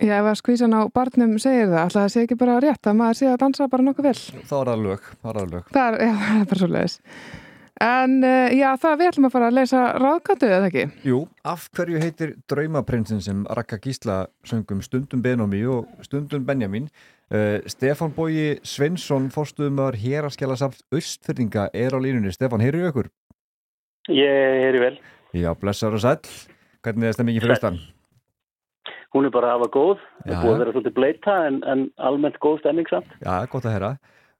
Já, ef að skvísan á barnum segir það, alltaf það sé ekki bara rétt að maður sé að dansa bara nokkuð vel. Þá er það lög, þá er það lög. Það er, já, það er bara svo leiðis. En uh, já, það við ætlum að fara að lesa ráðgáttu eða ekki? Jú, af hverju heitir Draumaprinsin sem Raka Gísla söngum stundum Benomi og stundum Benjamin uh, Stefán Bói Sveinsson fórstuðumar hér að skjala samt austfyrninga er á línunni. Stefán, heyrðu ykkur? Ég heyri vel. Já, blessar og sæll. Hvernig er stemmingin fyrir austan? Hún er bara að hafa góð. Það er búið að vera svolítið bleita en, en almennt góð stemming samt. Já, gott að heyra.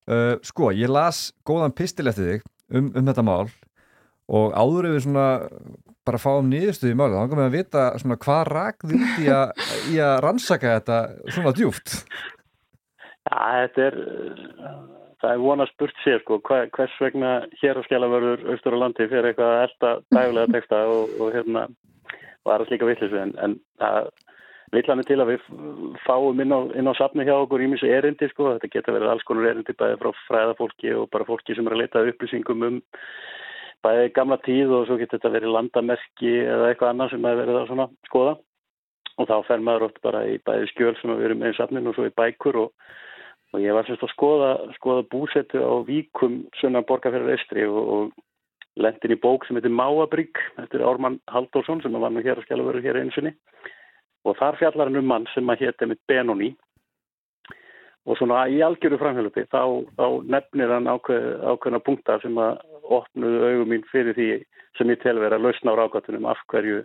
Uh, sko, ég las góðan pistil eftir þig um, um þetta mál og áður ef við svona bara fáum niðurstöðu í málið, þá langar mig að vita svona hvað út í í að rannsaka þetta svona djúft. Já, þetta er, það er vona spurt sér sko, hva, hvers vegna hér á skjálavörður austur á landi fyrir eitthvað að elda daglega texta og, og hérna var að slíka vittlisu en, en það villanir til að við fáum inn á, inn á safni hjá okkur ímis erindi sko, þetta getur verið alls konar erindi bæði frá fræðafólki og bara fólki sem er að leita að upplýsingum um bæði gamla tíð og svo getur þetta verið landamerki eða eitthvað annað sem er verið að svona skoða. Og þá fer maður oft bara í bæði skjöl sem við erum með í safninu og svo í bækur og, og ég var semst að skoða, skoða búsetu á Víkum sunnan Borgarferðar Estri og, og lendin í bók sem heitir Máabrygg eftir Ármann Halldórsson sem var nú hér að skjála verið hér einu sinni og þar fjallar hann um mann sem að hétt einmitt Benoni og svona í algjöru framhjálpi þá, þá nefnir hann ákveð, ákveðna punktar sem að opnuðu augum mín fyrir því sem ég tel vera að lausna á rákvætunum af hverju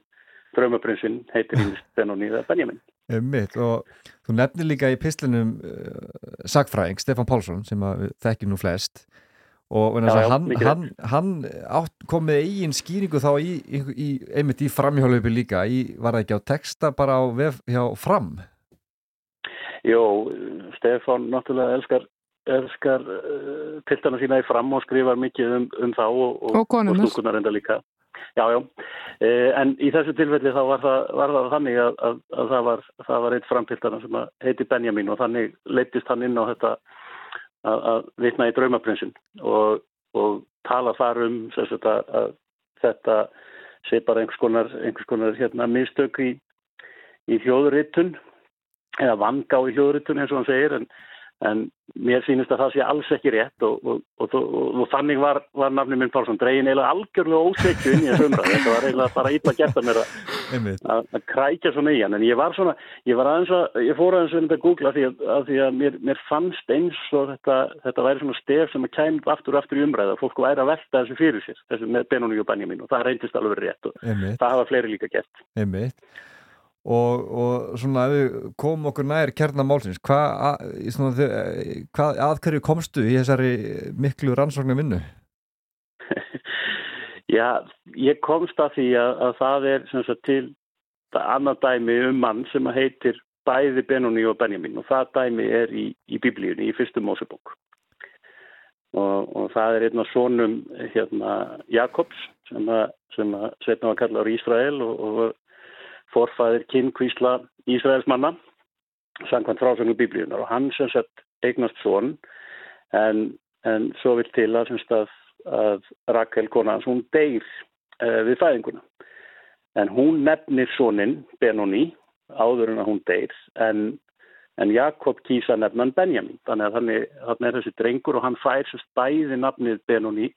draumaprinsinn heitir ímest Benoni eða Benjamin. Mitt, og þú nefnir líka í pislinum uh, sagfræðing Stefán Pálsson sem að þekkjum nú flest og Já, já, hann, hann, hann átt, kom með eigin skýringu þá í, í, í einmitt í framhjálaupi líka í, var það ekki á texta bara á vef hjá fram Jó, Stefán náttúrulega elskar, elskar uh, piltana sína í fram og skrifar mikið um, um þá og, Og konurnar. og stúkunar enda líka. Já, já. Uh, en í þessu tilfelli þá var það, var það þannig að, að, að það var, það var eitt frampiltana sem að heiti Benjamin og þannig leittist hann inn á þetta að, að vitna í draumaprinsin og, og tala þar um þess að, þetta sé bara einhvers konar, einhvers konar hérna, mistök í, í þjóðurittun eða vanga á í hljóðritun eins og hann segir en, en mér sýnist að það sé alls ekki rétt og, og, og, þannig var, var nafni minn Pálsson dregin eiginlega algjörlega ósekju inn í þessu umræð þetta var eiginlega bara gert að mér að, að, að krækja svona í hann en ég var svona, ég var aðeins að ég fór aðeins að googla því að, að, því að mér, mér fannst eins og þetta, þetta væri svona stef sem að kæmt aftur og aftur í umræð og fólk væri að velta þessu fyrir sér þessu með Benóni og Benjamin og það reyndist alveg rétt og Einmitt. það hafa fleiri líka gert einmitt og, og svona ef við komum okkur nær kjarnamálsins hvað, að, hvað að hverju komstu í þessari miklu rannsóknar vinnu? Já, ég komst að því að, að það er sagt, til það annað dæmi um mann sem heitir bæði Benoni og Benjamin og það dæmi er í, í biblíunni, í fyrstu Mósebók. Og, og það er einn af sonum hérna, Jakobs sem, að, sem að setna var kallar Ísrael og, og forfæðir kynkvísla Ísraels manna samkvæmt frásögnum biblíunar og hann sem sett eignast son en, en svo vil til að, að, að Rakel kona hans, hún deyr uh, við fæðinguna. En hún nefnir sonin Benoni áður en að hún deyr en, en Jakob kýsa nefnan Benjamin. Þannig að þannig, er þessi drengur og hann fær sérst bæði nafnið Benoni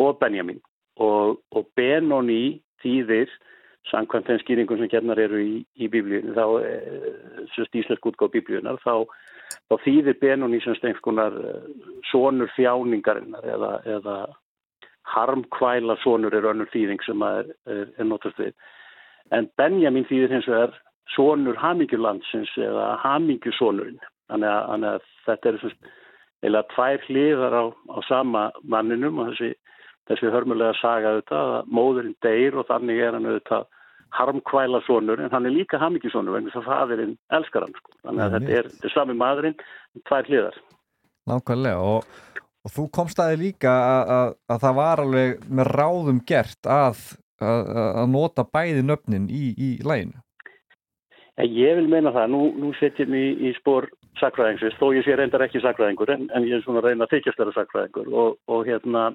og Benjamin. Og, og Benoni þýðir samkvæmt þeim skýringum sem gernar eru í, í biblíunum, þá, eh, sérst íslensk útgáð biblíunar, þá, þá þýðir Benoni sem stengskonar sonur þjáningarinnar eða, eða harmkvæla sonur er önnur þýðing sem er, er, er notast við. En Benjamin þýðir hins vegar sonur hamingjulandsins eða hamingjusonurinn. Þannig að, þannig að þetta er eða tvær hliðar á, á sama manninum og þessi, þessi hörmulega saga auðvitað að móðurinn deyr og þannig er hann auðvitað harmkvæla sonur en hann er líka hamingjusonur vegna þess að fadirinn elskar hann. Sko. Þannig að Já, þetta er, er sami maðurinn, tvær hliðar. Nákvæmlega og, og þú komst að því líka að, að, að það var alveg með ráðum gert að, að, að nota bæði nöfnin í, í læginu. En ég vil meina það, nú, nú setjum ég í, í spór sakfræðingsins, þó ég sé reyndar ekki sakfræðingur en, en ég er svona reyna að þykjast vera sakfræðingur og, og hérna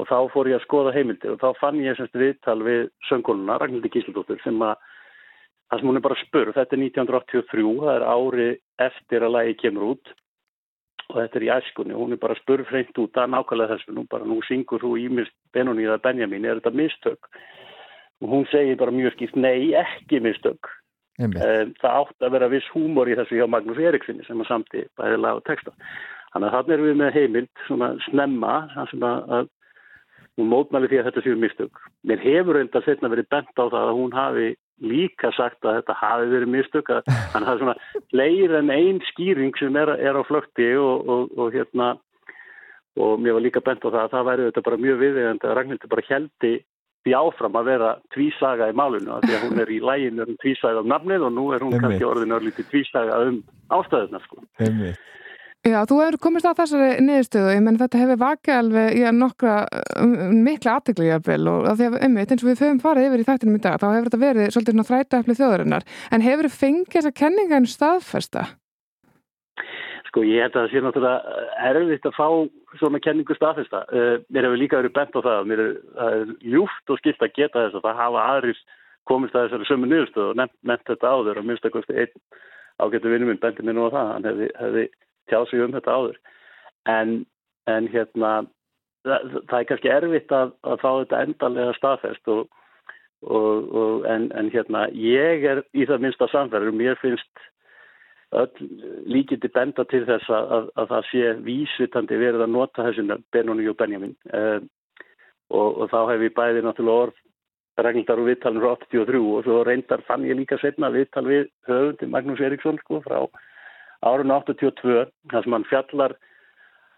og þá fór ég að skoða heimildir og þá fann ég semst viðtal við söngkonuna Ragnhildi Gísildóttur sem að það sem hún er bara spurð, þetta er 1983 það er ári eftir að lagi kemur út og þetta er í æskunni hún er bara spurð hreint út að nákvæmlega þessu nú bara nú syngur þú ímist Benoni eða Benjamin, er þetta mistök og hún segir bara mjög skipt nei, ekki mistök. Um, það átt að vera viss húmor í þessu hjá Magnús Erikssoni sem að samti bæði lag og texta. Þannig að þannig erum við með heimild svona snemma sem að hún mótmæli því að þetta séu mistök. Mér hefur reynda setna verið bent á það að hún hafi líka sagt að þetta hafi verið mistök að að það er svona leir en ein skýring sem er, er á flökti og, og, og hérna og mér var líka bent á það að það væri þetta bara mjög viðegandi að Ragnhildur bara heldi því áfram að vera tvísaga í málinu af því að hún er í læginu um tvísaga um nafnið og nú er hún kannski orðin örlítið tvísaga um ástæðuna sko. Einmitt. Já, þú hefur komist á þessari niðurstöðu, ég menn þetta hefur vakið alveg í nokkra um, mikla aðtegli jafnvel og að því að einmitt eins og við höfum farið yfir í þættinum í dag, þá hefur þetta verið svolítið svona þrætaefli þjóðarinnar, en hefur þið fengið þessa kenninga en staðfesta? Sko ég held að það sé náttúrulega erfitt að fá svona kenningu staðfesta. Uh, mér hefur líka verið bent á það, mér er, er ljúft og skilt að geta þess að það hafa aðrir komist að þessari sömu niðurstöðu og nefnt, nefnt þetta áður og minnst að ágættu vinnum minn bendi mér nú á það, hann hefði, hefði tjáð sig um þetta áður. En, en hérna, það, það er kannski erfitt að, að fá þetta endalega staðfest og, og, og en, en hérna, ég er í það minnsta samverður, mér finnst öll líkindi benda til þess að, að, að það sé vísvitandi verið að nota þessu nöfn, Benoni og Benjamin uh, og, og þá hef ég bæði náttúrulega orð reglindar og viðtalin frá 83 og svo reyndar fann ég líka setna viðtal við höfundi Magnús Eriksson sko frá árun 82 þar sem hann fjallar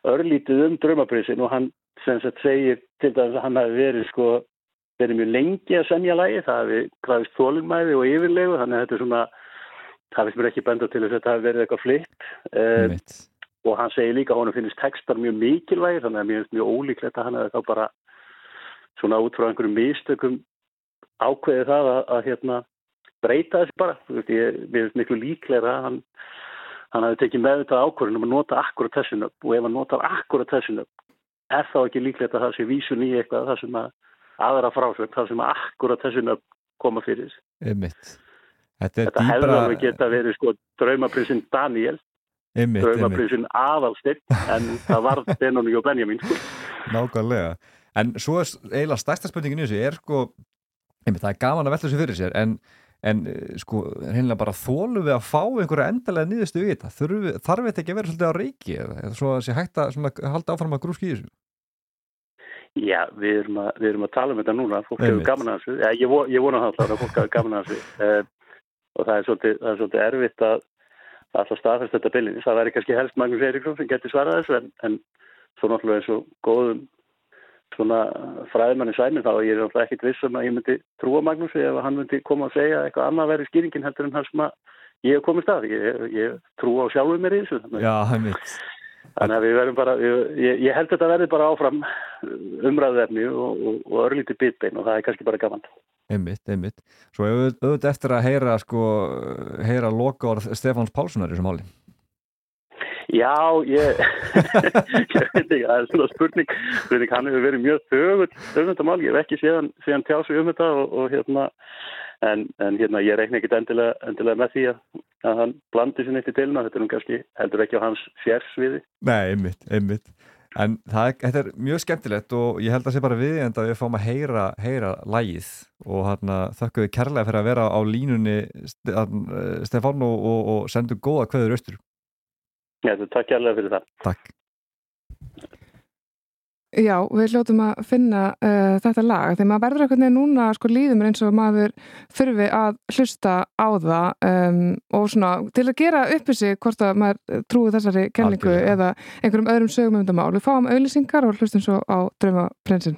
örlítið um drömaprisin og hann sem sagt segir til þess að hann hafi verið sko verið mjög lengi að semja lægi það hafi krafist þólumæði og yfirlegu þannig að þetta er svona það finnst mér ekki benda til þess að þetta hafi verið eitthvað flitt um, og hann segir líka að honum finnst textar mjög mikilvægir þannig að mér finnst mjög ólíklegt að hann hefði þá bara svona út frá einhverjum mistökum ákveðið það að, að hérna, breyta þessu bara. Ég, mér finnst miklu líklega að hann hann hafi tekið með þetta ákvörðin um að nota akkurat þessin upp og ef hann notar akkurat þessin upp er þá ekki líklegt að það sé vísun í eitthvað það sem að aðra frásögn það sem að akkurat þessin upp koma fyrir Einmitt. Þetta, Þetta hefði alveg geta verið sko draumaprinsinn Daniel, draumaprinsinn Aðalsteinn, en það var Benoni og Benjamin sko. Nákvæmlega. En svo er eiginlega stærsta spurningin í þessu er sko, einmitt, það er gaman að velta þessu fyrir sér, en, en eh, sko, reynilega bara þólum við að fá einhverja endalega nýðustu við þetta. Þarf þetta ekki að vera svolítið á reiki eða, eða svo að sé hægt að svona, halda áfram að grúski í þessu? Já, við erum, að, við erum að tala um þetta núna, fólk hefur gaman að þessu, ég, vo- ég vona það að fólk hefur gaman að þessu uh, og það er, svolítið, það er svolítið erfitt að alltaf staðfest þetta byllinis. Það væri kannski helst Magnús Eiríksson sem getur svarað þessu en, en svo náttúrulega eins og góðum svona fræðmanni sæminn þá er ég náttúrulega ekkit viss um að ég myndi trúa Magnúsi ef hann myndi koma og segja að eitthvað annað verið skýringin heldur en hann sem að ég hef komist að, ég, ég trú á sjálfum mér í þessu. Þannig, Já, þannig að við verðum bara, ég, ég- held þetta verði bara áfram umræðverni og, og, og örlítið bitbein og það er kannski bara gaman. Einmitt, einmitt. Svo auð- auðvitað eftir að heyra sko, heyra lokaorð Stefáns Pálssonar í þessu máli. Já, ég, ég veit ekki, það er svona spurning, spurning hann hefur verið mjög þögull um þetta mál, ég hef ekki séðan, séðan tjá sig um þetta og, og hérna, en, en hérna ég reikna ekkit endilega, endilega með því að, að hann blandi sér neitt í tilna, þetta er nú kannski heldur ekki á hans sérsviði. Nei, einmitt, einmitt. En það, þetta er mjög skemmtilegt og ég held að sé bara við en að við fáum að heyra, heyra lægið og hérna þökkum við kærlega fyrir að vera á línunni eh, Stefán og, og, og sendu góða kveður austur. Já, takk kærlega fyrir það. Takk. Já, við hljótum að finna uh, þetta lag þegar maður verður eitthvað núna sko líðum eins og maður þurfi að hlusta á það um, og svona til að gera uppi sig hvort að maður trúi þessari kenningu Algjörlega. eða einhverjum öðrum sögum um þetta mál. Við fáum auðlýsingar og hlustum svo á draumaprinsin.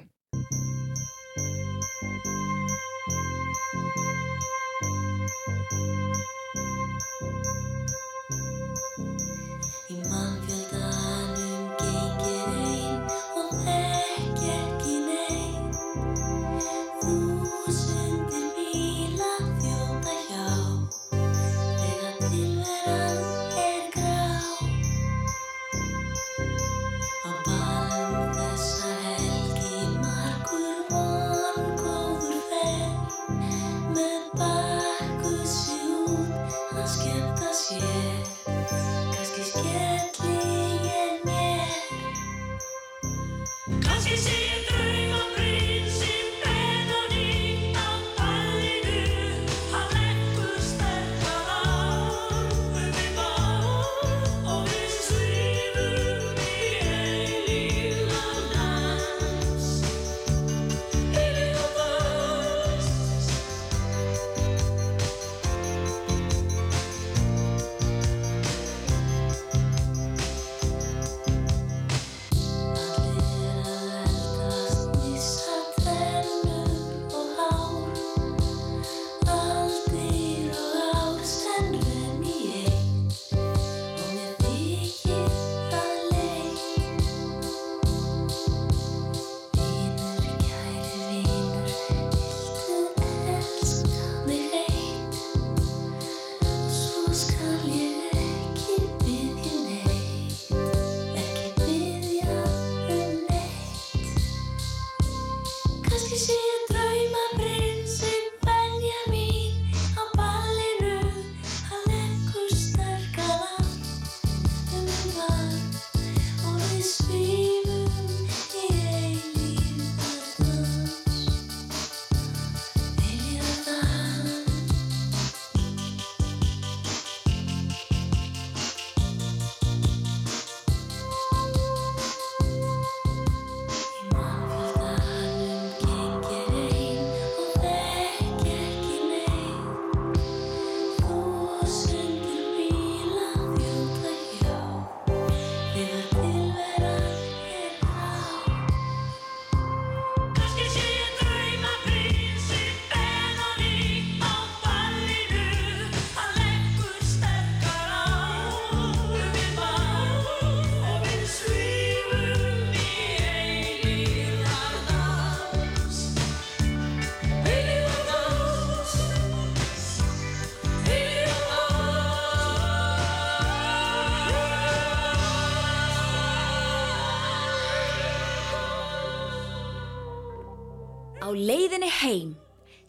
Leiðinni heim,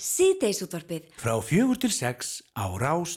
síðdeisútvarpið. Frá fjögur til sex á Rás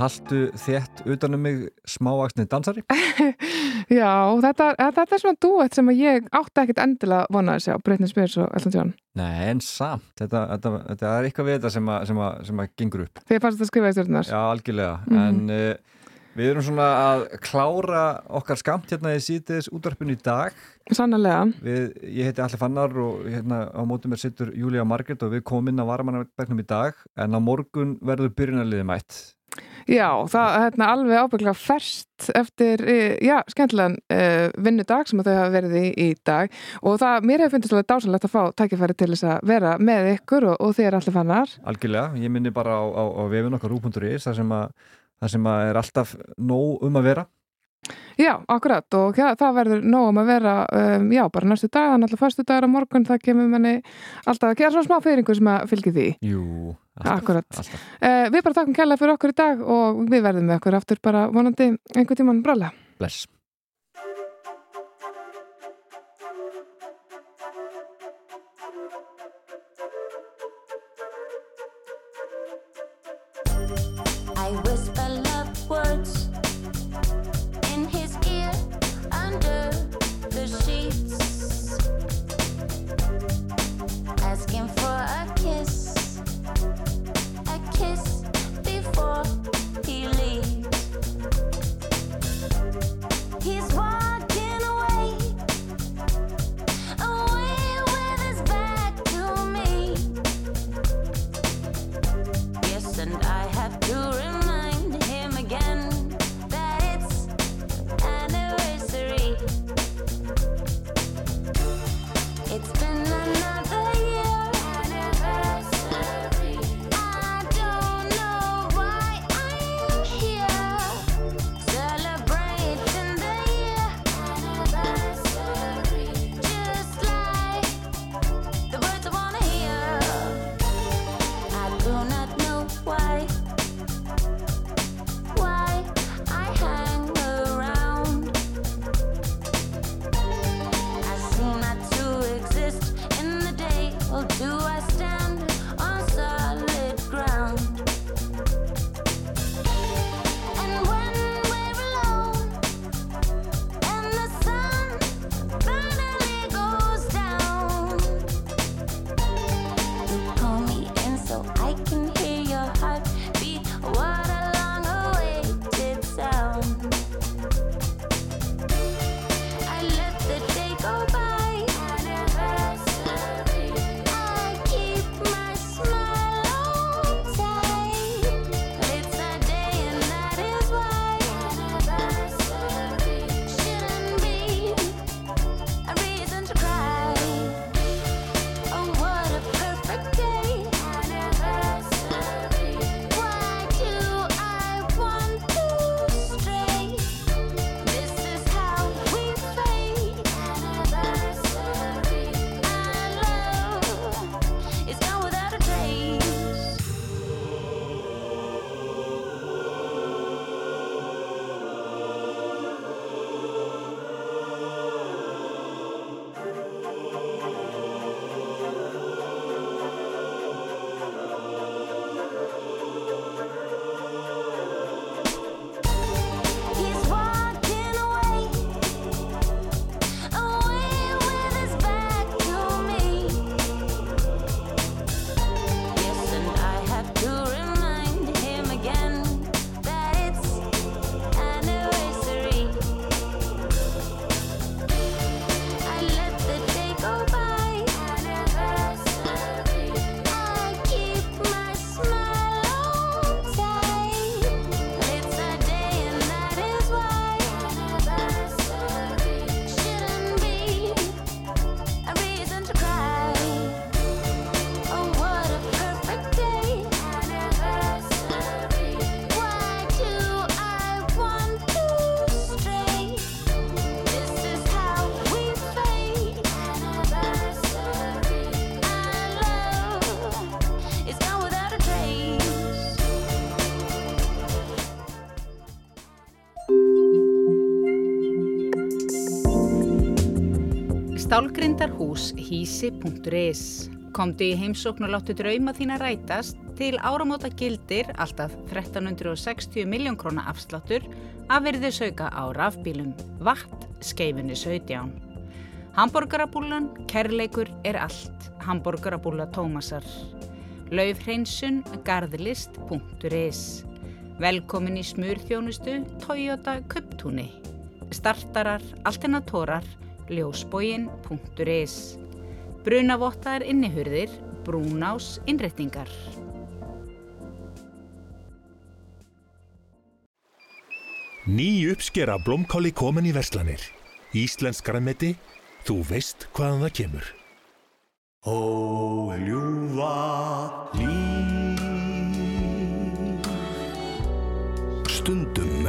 Jú, haltu þétt utanum mig smávaksni dansari Já, þetta, þetta er svona duett sem ég átti ekkit endilega vona að sjá, Britney Spears og Elton John. Nei, en samt, þetta, þetta, þetta er eitthvað við þetta sem að, sem að, sem að gengur upp Þið fannst þetta skrifa í stjórnar. Já, algjörlega, Mhm. en uh, við erum svona að klára okkar skamt hérna í sítiðis útvarpinu í dag Sannarlega. við, Ég heiti Alli Fannar og hérna á mótum mér sittur Júlía Margrét og við komum inn á varamannabæknum í dag en á morgun verður byrjunarliði mætt Já, það er hérna, alveg ábygglega ferst eftir, eh, já, skemmtilegan uh, vinnudag sem að þau hafa verið í í dag. Og það, mér hefur fundist alveg dásanlegt að fá tækifæri til þess að vera með ykkur og, og þér allir fannar. Algjörlega, ég minni bara á, á, á vefun okkar rú.is þar sem að þar sem að er alltaf nóg um að vera. Já, akkurat. Og ja, það verður nóg um að vera, um, já, bara næstu dag, þannig alltaf fyrstu dagur á morgun, það kemur manni alltaf að gera svona smá fyrringu sem að fylgi því. Jú, Akkurat. alltaf. Uh, við bara takkum kærlega fyrir okkur í dag og við verðum með okkur aftur bara vonandi einhvern tímann brálega. Bless Hísi.is Komdu í heimsókn og láttu drauma þína rætast Til áramóta gildir alltaf 1360 miljón króna afsláttur af virði sauka á rafbílum, vatn, skeifinni 17. Hamborgarabúlan, kærleikur er allt, hamborgarabúla Tómasar. Laufhreinsun, garðlist.is. Velkomin í smurþjónustu Toyota Kuptúni. Startarar, alternatorar, ljósbógin.is. Brunavottaðar innihurðir, brúnás innrettingar. Ný uppskera blómkáli komin í verslanir. Íslensk græmeti, þú veist hvaðan það kemur. Ó, ljúfa líf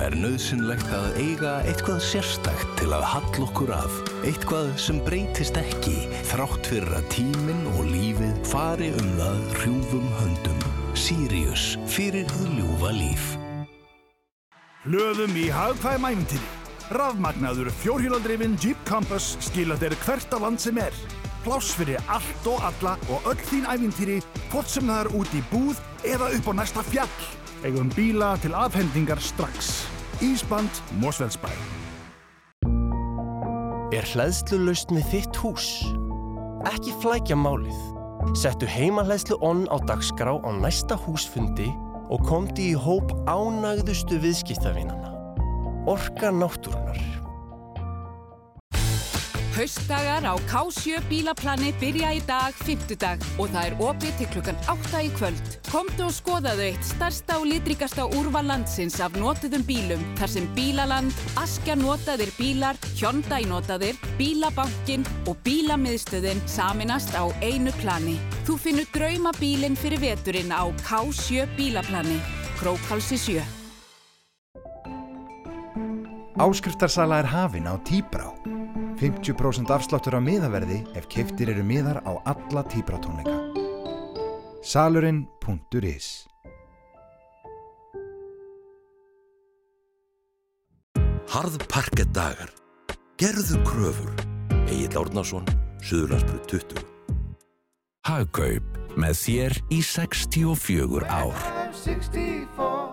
er nöðsynlegt að eiga eitthvað sérstakt til að hall okkur af. Eitthvað sem breytist ekki þrátt fyrir að tíminn og lífið fari um það hrjúfum höndum. Sirius fyrir það ljúfa líf. Hlöðum í hagkvæm æfintýri. Rafmagnaður fjórhjóladrifin Jeep Compass skila þér hvert á land sem er. Pláss fyrir allt og alla og öll þín æfintýri, hvort sem það er út í búð eða upp á næsta fjall. Eigum bíla til afhendingar strax. Ísband Mósfellsbæ. Er hlæðslu laust með þitt hús? Ekki flækja málið. Settu heimahlæðslu onn á dagskrá á næsta húsfundi og komdi í hóp ánægðustu viðskiptavinana. Orka náttúrunar. Haustdagar á K7 bílaplani byrja í dag, fimmtudag og það er opið til klukkan 8 í kvöld. Komdu og skoðaðu eitt starsta og litrikasta úrval landsins af notuðum bílum þar sem Bílaland, Askja notaðir bílar, Hyundai notaðir, Bílabankin og Bílamiðstöðin saminast á einu plani. Þú finnur draumabílinn fyrir veturinn á K7 bílaplani, Krókhalsi 7. Áskriftarsala er hafin á Tíbrá. 50% afsláttur á miðaverði ef keftir eru miðar á alla Tíbrá-tónleika. Salurinn.is Harðparkett dagar. Gerðu kröfur. Egil Árnason, Suðurlandsbrug 20. Hagkaup með þér í 64 ár. F64